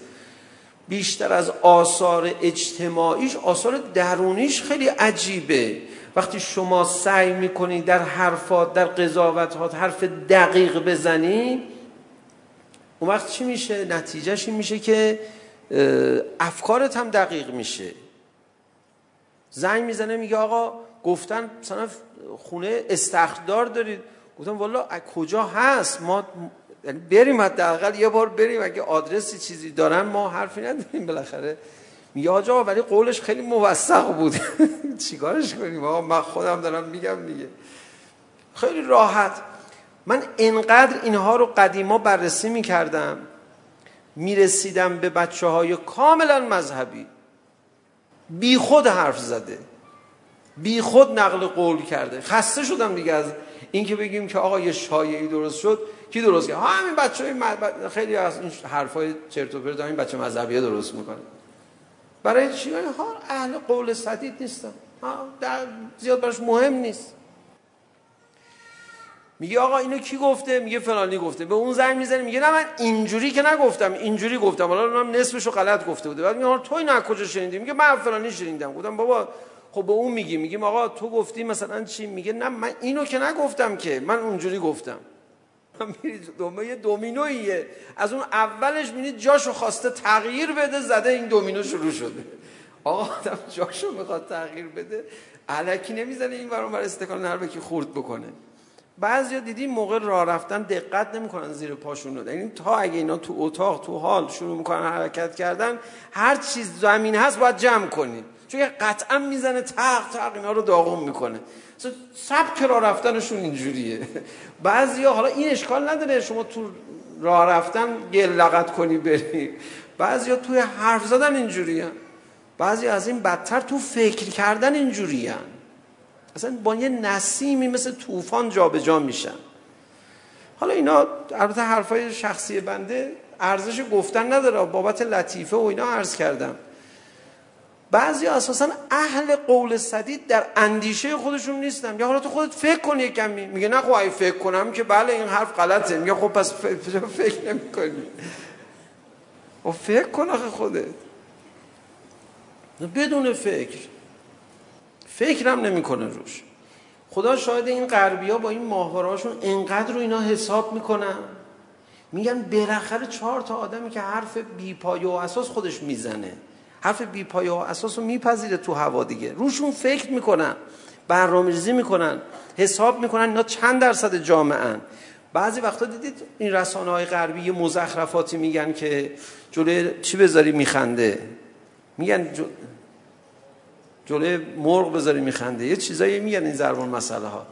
بیشتر از آثار اجتماعیش آثار درونیش خیلی عجیبه. وقتی شما سعی میکنی در حرفات در قضاوتات حرف دقیق بزنی اون وقت چی میشه؟ نتیجهش این میشه که افکارت هم دقیق میشه. زنگ میزنه میگه آقا گفتن مثلا خونه استخدار دارید. گفتم والا کجا هست؟ ما بریم حداقل یه بار بریم اگه آدرسی چیزی دارن ما حرفی نداریم بالاخره. میگه آجا ولی قولش خیلی موثق بود. چیکارش کنیم؟ آقا من خودم دارم میگم دیگه. خیلی راحت. من انقدر اینها رو قدیما بررسی میکردم. میرسیدم به بچه های کاملا مذهبی. بی خود حرف زده. بی خود نقل قول کرده. خسته شدم دیگه از اینکه بگیم که آقا یه شایعی درست شد. کی درست کرد؟ همین بچه‌های مذهب خیلی از این حرفای چرت و پرت همین بچه مذهبیه درست میکنه. برای چی؟ ها اهل قول صدید نیستن. ها در زیاد براش مهم نیست. میگه آقا اینو کی گفته؟ میگه فلانی گفته. به اون زنگ میزنه میگه نه من اینجوری که نگفتم اینجوری گفتم. حالا من نصفشو غلط گفته بوده. بعد میگه تو اینو از کجا شنیدی؟ میگه من فلانی شنیدم. گفتم بابا خب به اون میگی. میگیم آقا تو گفتی مثلا چی؟ میگه نه من اینو که نگفتم که من اونجوری گفتم. من میرید دومه یه دومینویه از اون اولش میرید جاشو خواسته تغییر بده زده این دومینو شروع شده. آقا آدم جاشو میخواد تغییر بده. علکی نمیزنه این برام بر استکان نربه که خورد بکنه. بعضی ها دیدیم موقع راه رفتن دقت نمیکنن زیر پاشون رو. یعنی تا اگه اینا تو اتاق تو حال شروع میکنن حرکت کردن هر چیز زمین هست باید جمع کنید چون قطعا میزنه تق تق اینا رو داغون میکنه. سبک راه رفتنشون اینجوریه. بعضی ها حالا این اشکال نداره شما تو راه رفتن گل لغت کنی بری. بعضی ها توی حرف زدن اینجوریه. بعضی از این بدتر تو فکر کردن اینجوریه. اصلا با یه نسیمی مثل طوفان جابجا میشن. حالا اینا البته حرفای شخصی بنده ارزش گفتن نداره. بابت لطیفه و اینا عرض کردم. بعضی اساسا اهل قول سدید در اندیشه خودشون نیستن. یا حالا تو خودت فکر کن یکم میگه نه خب اگه فکر کنم که بله این حرف غلطه. میگه خب پس فکر نمی‌کنی و فکر کن آخه خودت. بدون فکر. فکرم نمیکنه روش. خدا شاید این غربیا با این ماهوارهاشون انقدر رو اینا حساب میکنن. میگن بالاخره چهار تا آدمی که حرف بی پایه و اساس خودش میزنه. حرف بی پایه و اساس رو میپذیره تو هوا دیگه. روشون فکر میکنن برنامه‌ریزی میکنن حساب میکنن اینا چند درصد جامعه ان بعضی وقتا دیدید این رسانه های غربی یه مزخرفاتی میگن که جلوی چی بذاری میخنده. میگن جل... جلوی مرغ بذاری میخنده. یه چیزایی میگن این زربان مسئله ها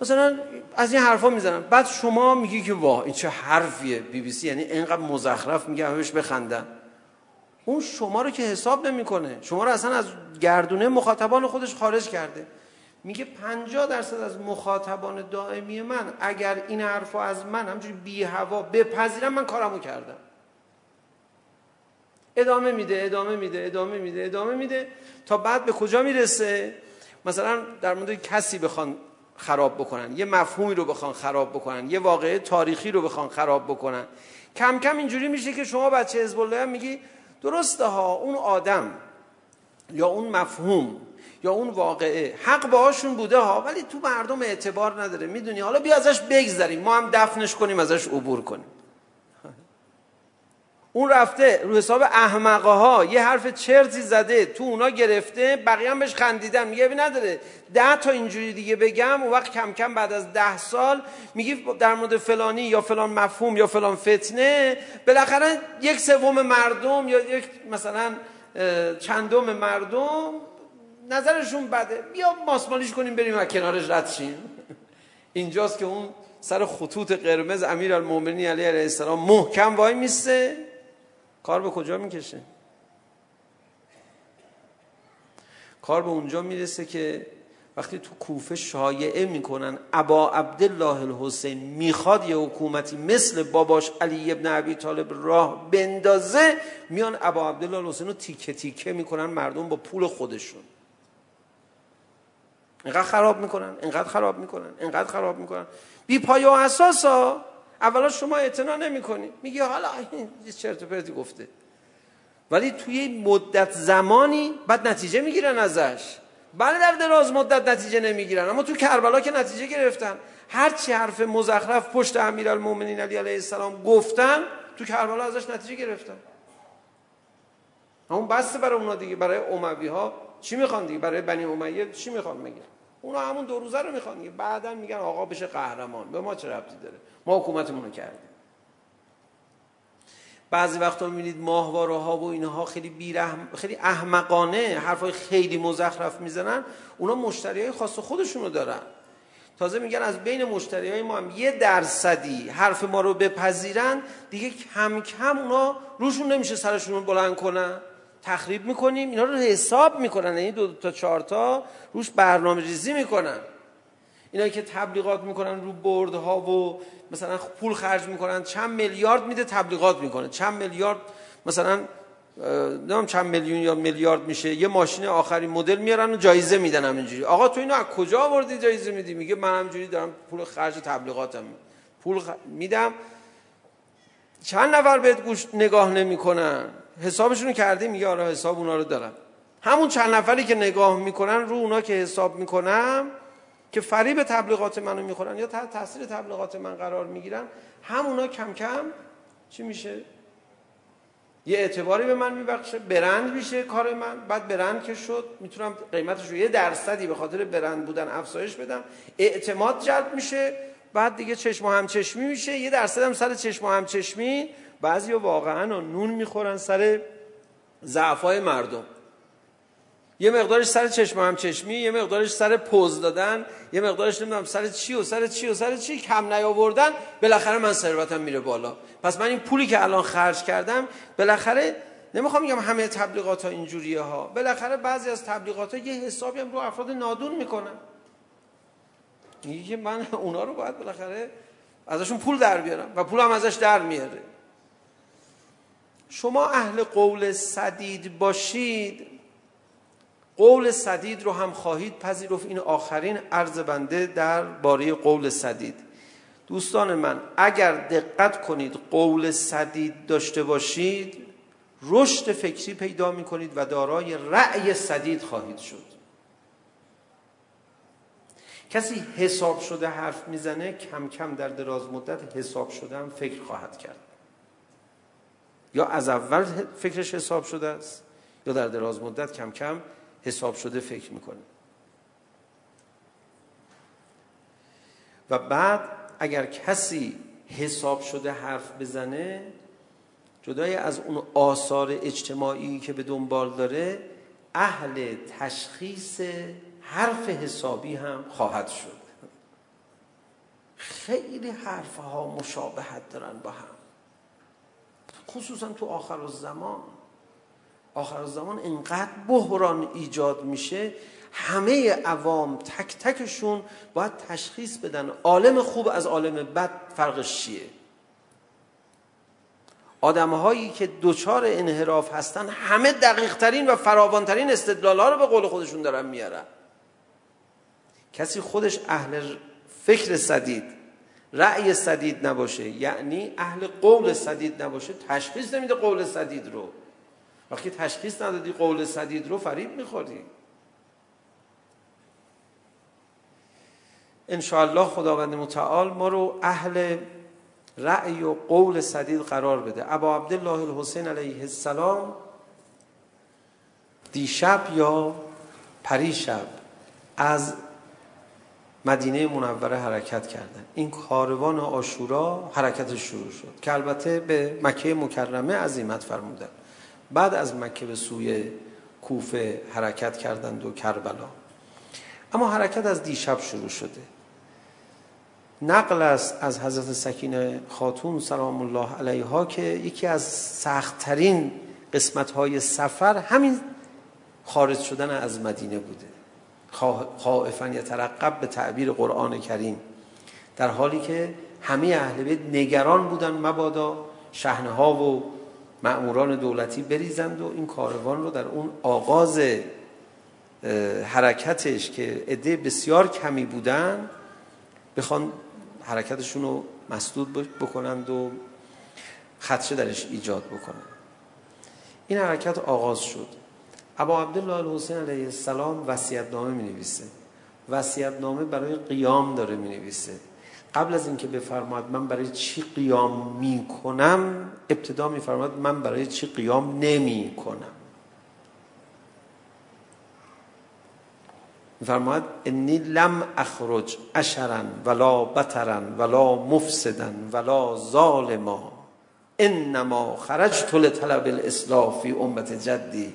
مثلا از این حرفا میزنن. بعد شما میگی که واه این چه حرفیه بی بی سی. یعنی اینقدر مزخرف میگه همش بخندن اون شما رو که حساب نمیکنه. شما رو اصلا از گردونه مخاطبان خودش خارج کرده. میگه 50 درصد از مخاطبان دائمی من اگر این حرفو از من همجوری بی هوا بپذیرم من کارمو کردم. ادامه میده ادامه میده ادامه میده ادامه میده. تا بعد به کجا میرسه؟ مثلا در مورد کسی بخوان خراب بکنن یه مفهومی رو بخوان خراب بکنن یه واقعه تاریخی رو بخوان خراب بکنن. کم کم اینجوری میشه که شما بچه حزب الله میگی درسته ها اون آدم یا اون مفهوم یا اون واقعه حق باهاشون بوده ها ولی تو مردم اعتبار نداره. میدونی؟ حالا بیا ازش بگذریم. ما هم دفنش کنیم ازش عبور کنیم. اون رفته رو حساب احمقه ها یه حرف چرتی زده تو اونا گرفته بقیه هم بهش خندیدن میگه بی نداره ده تا اینجوری دیگه بگم اون وقت کم کم بعد از ده سال میگی در مورد فلانی یا فلان مفهوم یا فلان فتنه بالاخره یک سوم مردم یا یک مثلا چندم مردم نظرشون بده بیا ماسمالیش کنیم بریم و کنارش رد شیم اینجاست که اون سر خطوط قرمز امیرالمومنین علیه علیه السلام محکم وای میسته کار به کجا میکشه کار به اونجا میرسه که وقتی تو کوفه شایعه میکنن ابا عبدالله الحسین میخواد یه حکومتی مثل باباش علی ابن ابی طالب راه بندازه میان ابا عبدالله الحسین رو تیکه تیکه میکنن مردم با پول خودشون اینقدر خراب میکنن اینقدر خراب میکنن اینقدر خراب میکنن بی پایه و اساسا اولا شما اعتنا نمی کنی میگی حالا این چرت و پرتی گفته. ولی توی مدت زمانی بعد نتیجه میگیرن ازش. بله در دراز مدت نتیجه نمیگیرن اما تو کربلا که نتیجه گرفتن هر چی حرف مزخرف پشت امیرالمومنین علی علیه السلام گفتن تو کربلا ازش نتیجه گرفتن. اون بس برای اونا دیگه برای اموی ها چی میخوان دیگه؟ برای بنی امیه چی میخوان میگن اونا همون دو روزه رو میخوان. دیگه بعدا میگن آقا بشه قهرمان. به ما چه ربطی داره؟ ما حکومتمون رو کردیم. بعضی وقتا میبینید ماهواره ها و اینها خیلی بیرحم خیلی احمقانه حرفای خیلی مزخرف میزنن. اونا مشتری های خاص خودشونو دارن. تازه میگن از بین مشتری های ما هم یه درصدی حرف ما رو بپذیرن. دیگه کم کم اونا روشون نمیشه سرشون رو بلند کنن. تخریب میکنیم اینا رو حساب میکنن. این دو, دو تا چهار تا روش برنامه ریزی میکنن. اینا که تبلیغات میکنن رو بردها و مثلا پول خرج میکنن چند میلیارد میده تبلیغات میکنه. چند میلیارد مثلا نمیدونم چند میلیون یا میلیارد میشه. یه ماشین آخرین مدل میارن و جایزه میدن همینجوری. آقا تو اینو از کجا آوردی جایزه میدی؟ میگه من همینجوری دارم پول خرج تبلیغاتم پول خ... میدم. چند نفر بهت گوش نگاه نمیکنن؟ حسابشون رو کردیم میگه آره حساب اونا رو دارم. همون چند نفری که نگاه میکنن رو اونا که حساب میکنم که فریب تبلیغات منو میخورن یا تحت تاثیر تبلیغات من قرار میگیرن همونا کم کم چی میشه؟ یه اعتباری به من میبخشه برند میشه کار من بعد برند که شد میتونم قیمتش رو یه درصدی به خاطر برند بودن افزایش بدم. اعتماد جلب میشه بعد دیگه چشم و همچشمی میشه یه درصد هم سر چشم و همچشمی بعضی واقعا نون میخورن سر ضعفای مردم. یه مقدارش سر چشم هم چشمی یه مقدارش سر پوز دادن یه مقدارش نمیدونم سر چی و سر چی و سر چی کم نیاوردن بالاخره من ثروتم میره بالا. پس من این پولی که الان خرج کردم بالاخره نمیخوام بگم همه تبلیغات ها اینجوریه ها. بالاخره بعضی از تبلیغات ها یه حسابی هم رو افراد نادون میکنن. میگه من اونا رو باید بالاخره ازشون پول در بیارم و پول هم ازش در میاره. شما اهل قول صدید باشید. قول صدید رو هم خواهید پذیرفت. این آخرین عرض بنده در باره قول صدید دوستان من اگر دقت کنید قول صدید داشته باشید رشد فکری پیدا می کنید و دارای رأی صدید خواهید شد. کسی حساب شده حرف میزنه کم کم در دراز مدت حساب شده هم فکر خواهد کرد. یا از اول فکرش حساب شده است. یا در دراز مدت کم کم حساب شده فکر میکنه. و بعد اگر کسی حساب شده حرف بزنه جدای از اون آثار اجتماعی که به دنبال داره اهل تشخیص حرف حسابی هم خواهد شد. خیلی حرف ها مشابهت دارن با هم. خصوصا تو آخر الزمان. آخر الزمان اینقدر بحران ایجاد میشه همه عوام تک تکشون باید تشخیص بدن عالم خوب از عالم بد فرقش چیه. آدم هایی که دوچار انحراف هستن همه دقیق ترین و فراوان ترین استدلال ها رو به قول خودشون دارن میارن. کسی خودش اهل فکر صدید رأی صدید نباشه یعنی اهل قول صدید نباشه تشخیص نمیده قول صدید رو. وقتی تشخیص ندادی قول صدید رو فریب میخوری. انشاءالله خداوند متعال ما رو اهل رأی و قول صدید قرار بده. ابا عبدالله الحسین علیه السلام دیشب یا پریشب از مدینه منوره حرکت کردن این کاروان آشورا حرکت شروع شد که البته به مکه مکرمه عزیمت فرمودن بعد از مکه به سوی کوفه حرکت کردند و کربلا اما حرکت از دیشب شروع شده نقل است از حضرت سکینه خاتون سلام الله علیها که یکی از سختترین قسمت های سفر همین خارج شدن از مدینه بوده خائفا یترقب به تعبیر قرآن کریم. در حالی که همه اهل بیت نگران بودن مبادا شهنه ها و مأموران دولتی بریزند و این کاروان رو در اون آغاز حرکتش که عده بسیار کمی بودن بخوان حرکتشون رو مسدود بکنند و خدشه درش ایجاد بکنند. این حرکت آغاز شد. ابا عبدالله الحسین علیه السلام وصیت نامه می نویسه وصیت نامه برای قیام داره می نویسه قبل از اینکه بفرماید من برای چی قیام می کنم ابتدا می فرماید من برای چی قیام نمی نمی‌کنم می‌فرماید انی لم اخرج اشرا ولا بترا ولا مفسدا ولا ظالما انما خرجت لطلب الاصلاح فی امت جدی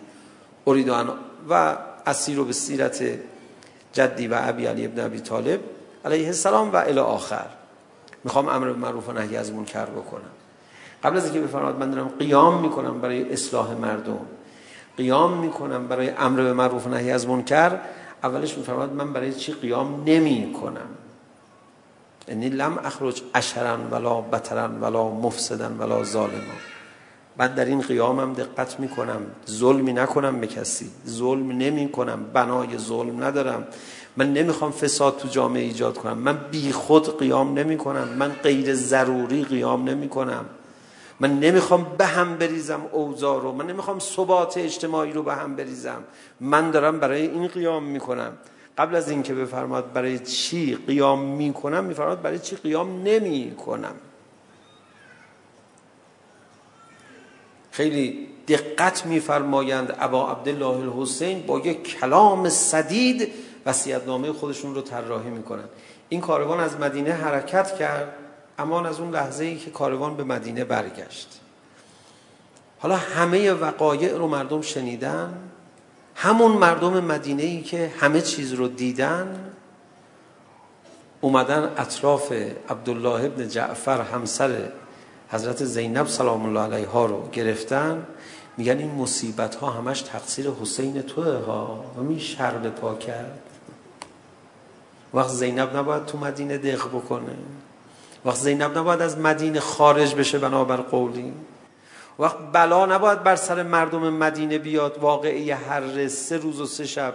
اريد ان و اسیر به سیرت جدی و ابی علی ابن ابی طالب علیه السلام و الی آخر میخوام امر به معروف و نهی از منکر بکنم قبل از اینکه بفرماد من دارم قیام میکنم برای اصلاح مردم قیام میکنم برای امر به معروف و نهی از منکر اولش میفرماد من برای چی قیام نمی کنم انی لم اخرج اشرا ولا بترا ولا مفسدا ولا ظالما من در این قیامم دقت میکنم ظلمی نکنم به کسی ظلم نمیکنم بنای ظلم ندارم. من نمیخوام فساد تو جامعه ایجاد کنم. من بی خود قیام نمی کنم من غیر ضروری قیام نمی کنم من نمیخوام به هم بریزم اوضاع رو. من نمیخوام ثبات اجتماعی رو به هم بریزم. من دارم برای این قیام میکنم. قبل از اینکه بفرماد برای چی قیام میکنم میفرماد برای چی قیام نمیکنم. خیلی دقت میفرمایند ابا عبدالله الحسین با یک کلام سدید وصیت‌نامه خودشون رو طراحی میکنن. این کاروان از مدینه حرکت کرد اما از اون لحظه ای که کاروان به مدینه برگشت. حالا همه وقایع رو مردم شنیدن همون مردم مدینه ای که همه چیز رو دیدن اومدن اطراف عبدالله ابن جعفر همسر حضرت زینب سلام الله علیها رو گرفتن میگن این مصیبت ها همش تقصیر حسین توه ها و می شرل پا کرد وقت زینب نباید تو مدینه دق بکنه وقت زینب نباید از مدینه خارج بشه بنابر قولی وقت بلا نباید بر سر مردم مدینه بیاد واقعی هر سه روز و سه شب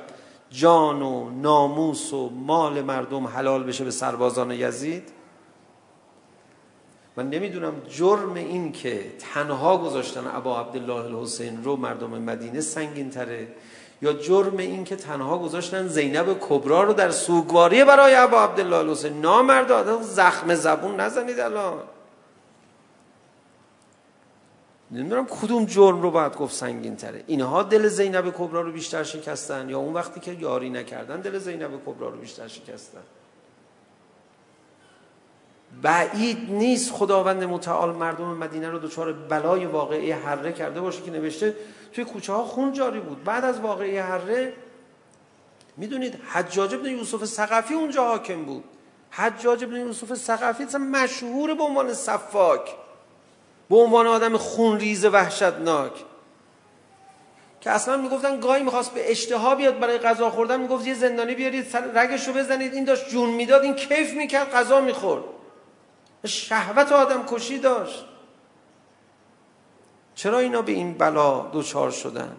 جان و ناموس و مال مردم حلال بشه به سربازان یزید من نمیدونم جرم این که تنها گذاشتن ابا عبدالله الحسین رو مردم مدینه سنگین تره یا جرم این که تنها گذاشتن زینب کبرا رو در سوگواری برای ابا عبدالله الحسین؟ نامرد آدم زخم زبون نزنید الان. نمیدونم کدوم جرم رو باید گفت سنگین تره اینها دل زینب کبرا رو بیشتر شکستن یا اون وقتی که یاری نکردن دل زینب کبرا رو بیشتر شکستن؟ بعید نیست خداوند متعال مردم مدینه رو دچار بلای واقعی حره کرده باشه که نوشته توی کوچه ها خون جاری بود. بعد از واقعی حره میدونید حجاج ابن یوسف ثقفی اونجا حاکم بود. حجاج ابن یوسف ثقفی اصلا مشهور به عنوان صفاک. به عنوان آدم خونریز وحشتناک. که اصلا میگفتن گاهی میخواست به اشتها بیاد برای غذا خوردن میگفت یه زندانی بیارید رگش رو بزنید این داشت جون میداد این کیف میکرد غذا میخورد. شهوت آدم کشی داشت چرا اینا به این بلا دوچار شدن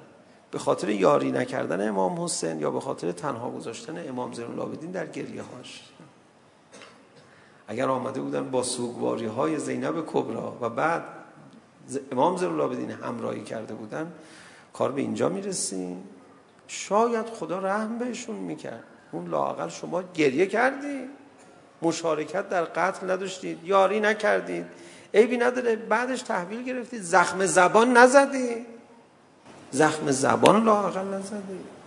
به خاطر یاری نکردن امام حسین یا به خاطر تنها گذاشتن امام زین العابدین در گریه هاش اگر آمده بودن با سوگواری های زینب کبرا و بعد امام زین العابدین همراهی کرده بودن کار به اینجا میرسیم شاید خدا رحم بهشون میکرد اون لاقل شما گریه کردی مشارکت در قتل نداشتید یاری نکردید. عیبی نداره بعدش تحویل گرفتید. زخم زبان نزدید. زخم زبان لااقل نزدید.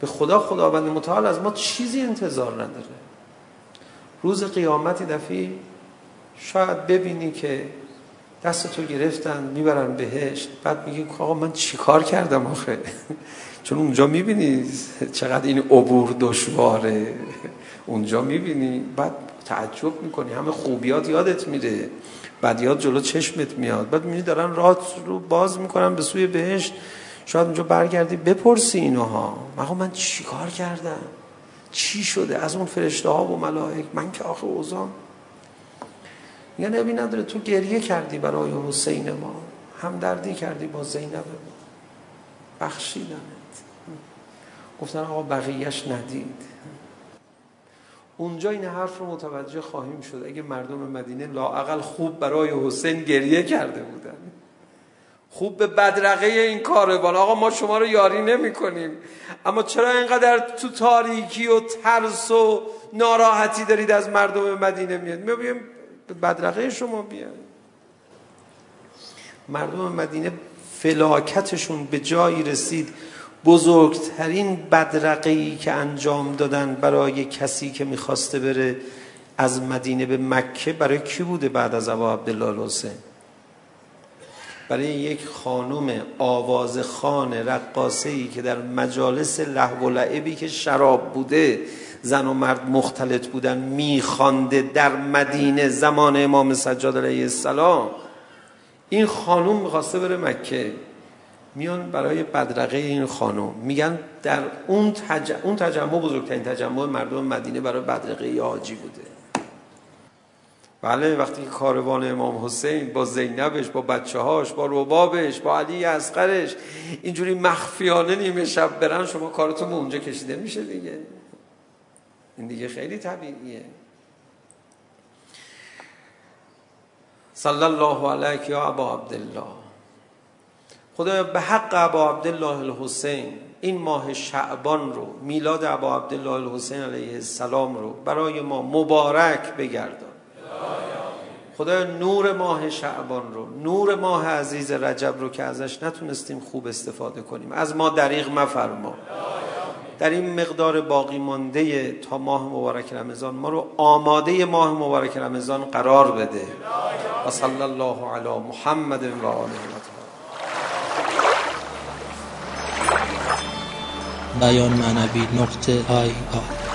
به خدا خداوند متعال از ما چیزی انتظار نداره. روز قیامت دفعه شاید ببینی که دست تو گرفتن میبرن بهشت. بعد میگی آقا من چیکار کردم آخه؟ چون اونجا میبینی چقدر این عبور دشواره. اونجا میبینی بعد تعجب میکنی. همه خوبیات یادت میره. یاد جلو چشمت میاد. بعد میبینی دارن راه رو باز میکنن به سوی بهشت. شاید اونجا برگردی بپرسی اینها آقا من چیکار کردم؟ چی شده؟ از اون فرشته ها و ملائک. من که آخه اوزام. میگن نبی نداره تو گریه کردی برای حسین ما. هم دردی کردی با زینب ما. بخشیدنه. گفتن آقا بقیهش ندید. اونجا این حرف رو متوجه خواهیم شد. اگه مردم مدینه لاعقل خوب برای حسین گریه کرده بودن. خوب به بدرقه این کاروان آقا ما شما رو یاری نمی کنیم اما چرا اینقدر تو تاریکی و ترس و ناراحتی دارید از مردم مدینه میاد؟ می بیم به بدرقه شما بیاد مردم مدینه فلاکتشون به جایی رسید. بزرگترین بدرقه ای که انجام دادن برای کسی که میخواسته بره از مدینه به مکه برای کی بوده بعد از ابا عبدالله الحسین؟ برای یک خانم آوازخوان رقاصه‌ای که در مجالس لهو و لعبی که شراب بوده زن و مرد مختلط بودن میخوانده در مدینه زمان امام سجاد علیه السلام. این خانم میخواسته بره مکه. میان برای بدرقه این خانم. میگن در اون تج... اون تجمع بزرگترین تجمع مردم مدینه برای بدرقه یا حاجی بوده. بله وقتی که کاروان امام حسین با زینبش با بچه‌هاش با ربابش با علی اصغرش اینجوری مخفیانه نیمه شب برن شما کارتون به اونجا کشیده میشه دیگه. این دیگه خیلی طبیعیه. صلی الله علیک یا ابا عبدالله. خدا به حق ابا عبدالله الحسین این ماه شعبان رو میلاد ابا عبدالله الحسین علیه السلام رو برای ما مبارک بگردان. خدا نور ماه شعبان رو نور ماه عزیز رجب رو که ازش نتونستیم خوب استفاده کنیم. از ما دریغ مفرما. در این مقدار باقی مانده تا ماه مبارک رمضان ما رو آماده ماه مبارک رمضان قرار بده. و صلی الله علی محمد و آله و بیان معنوی نقطه آی آی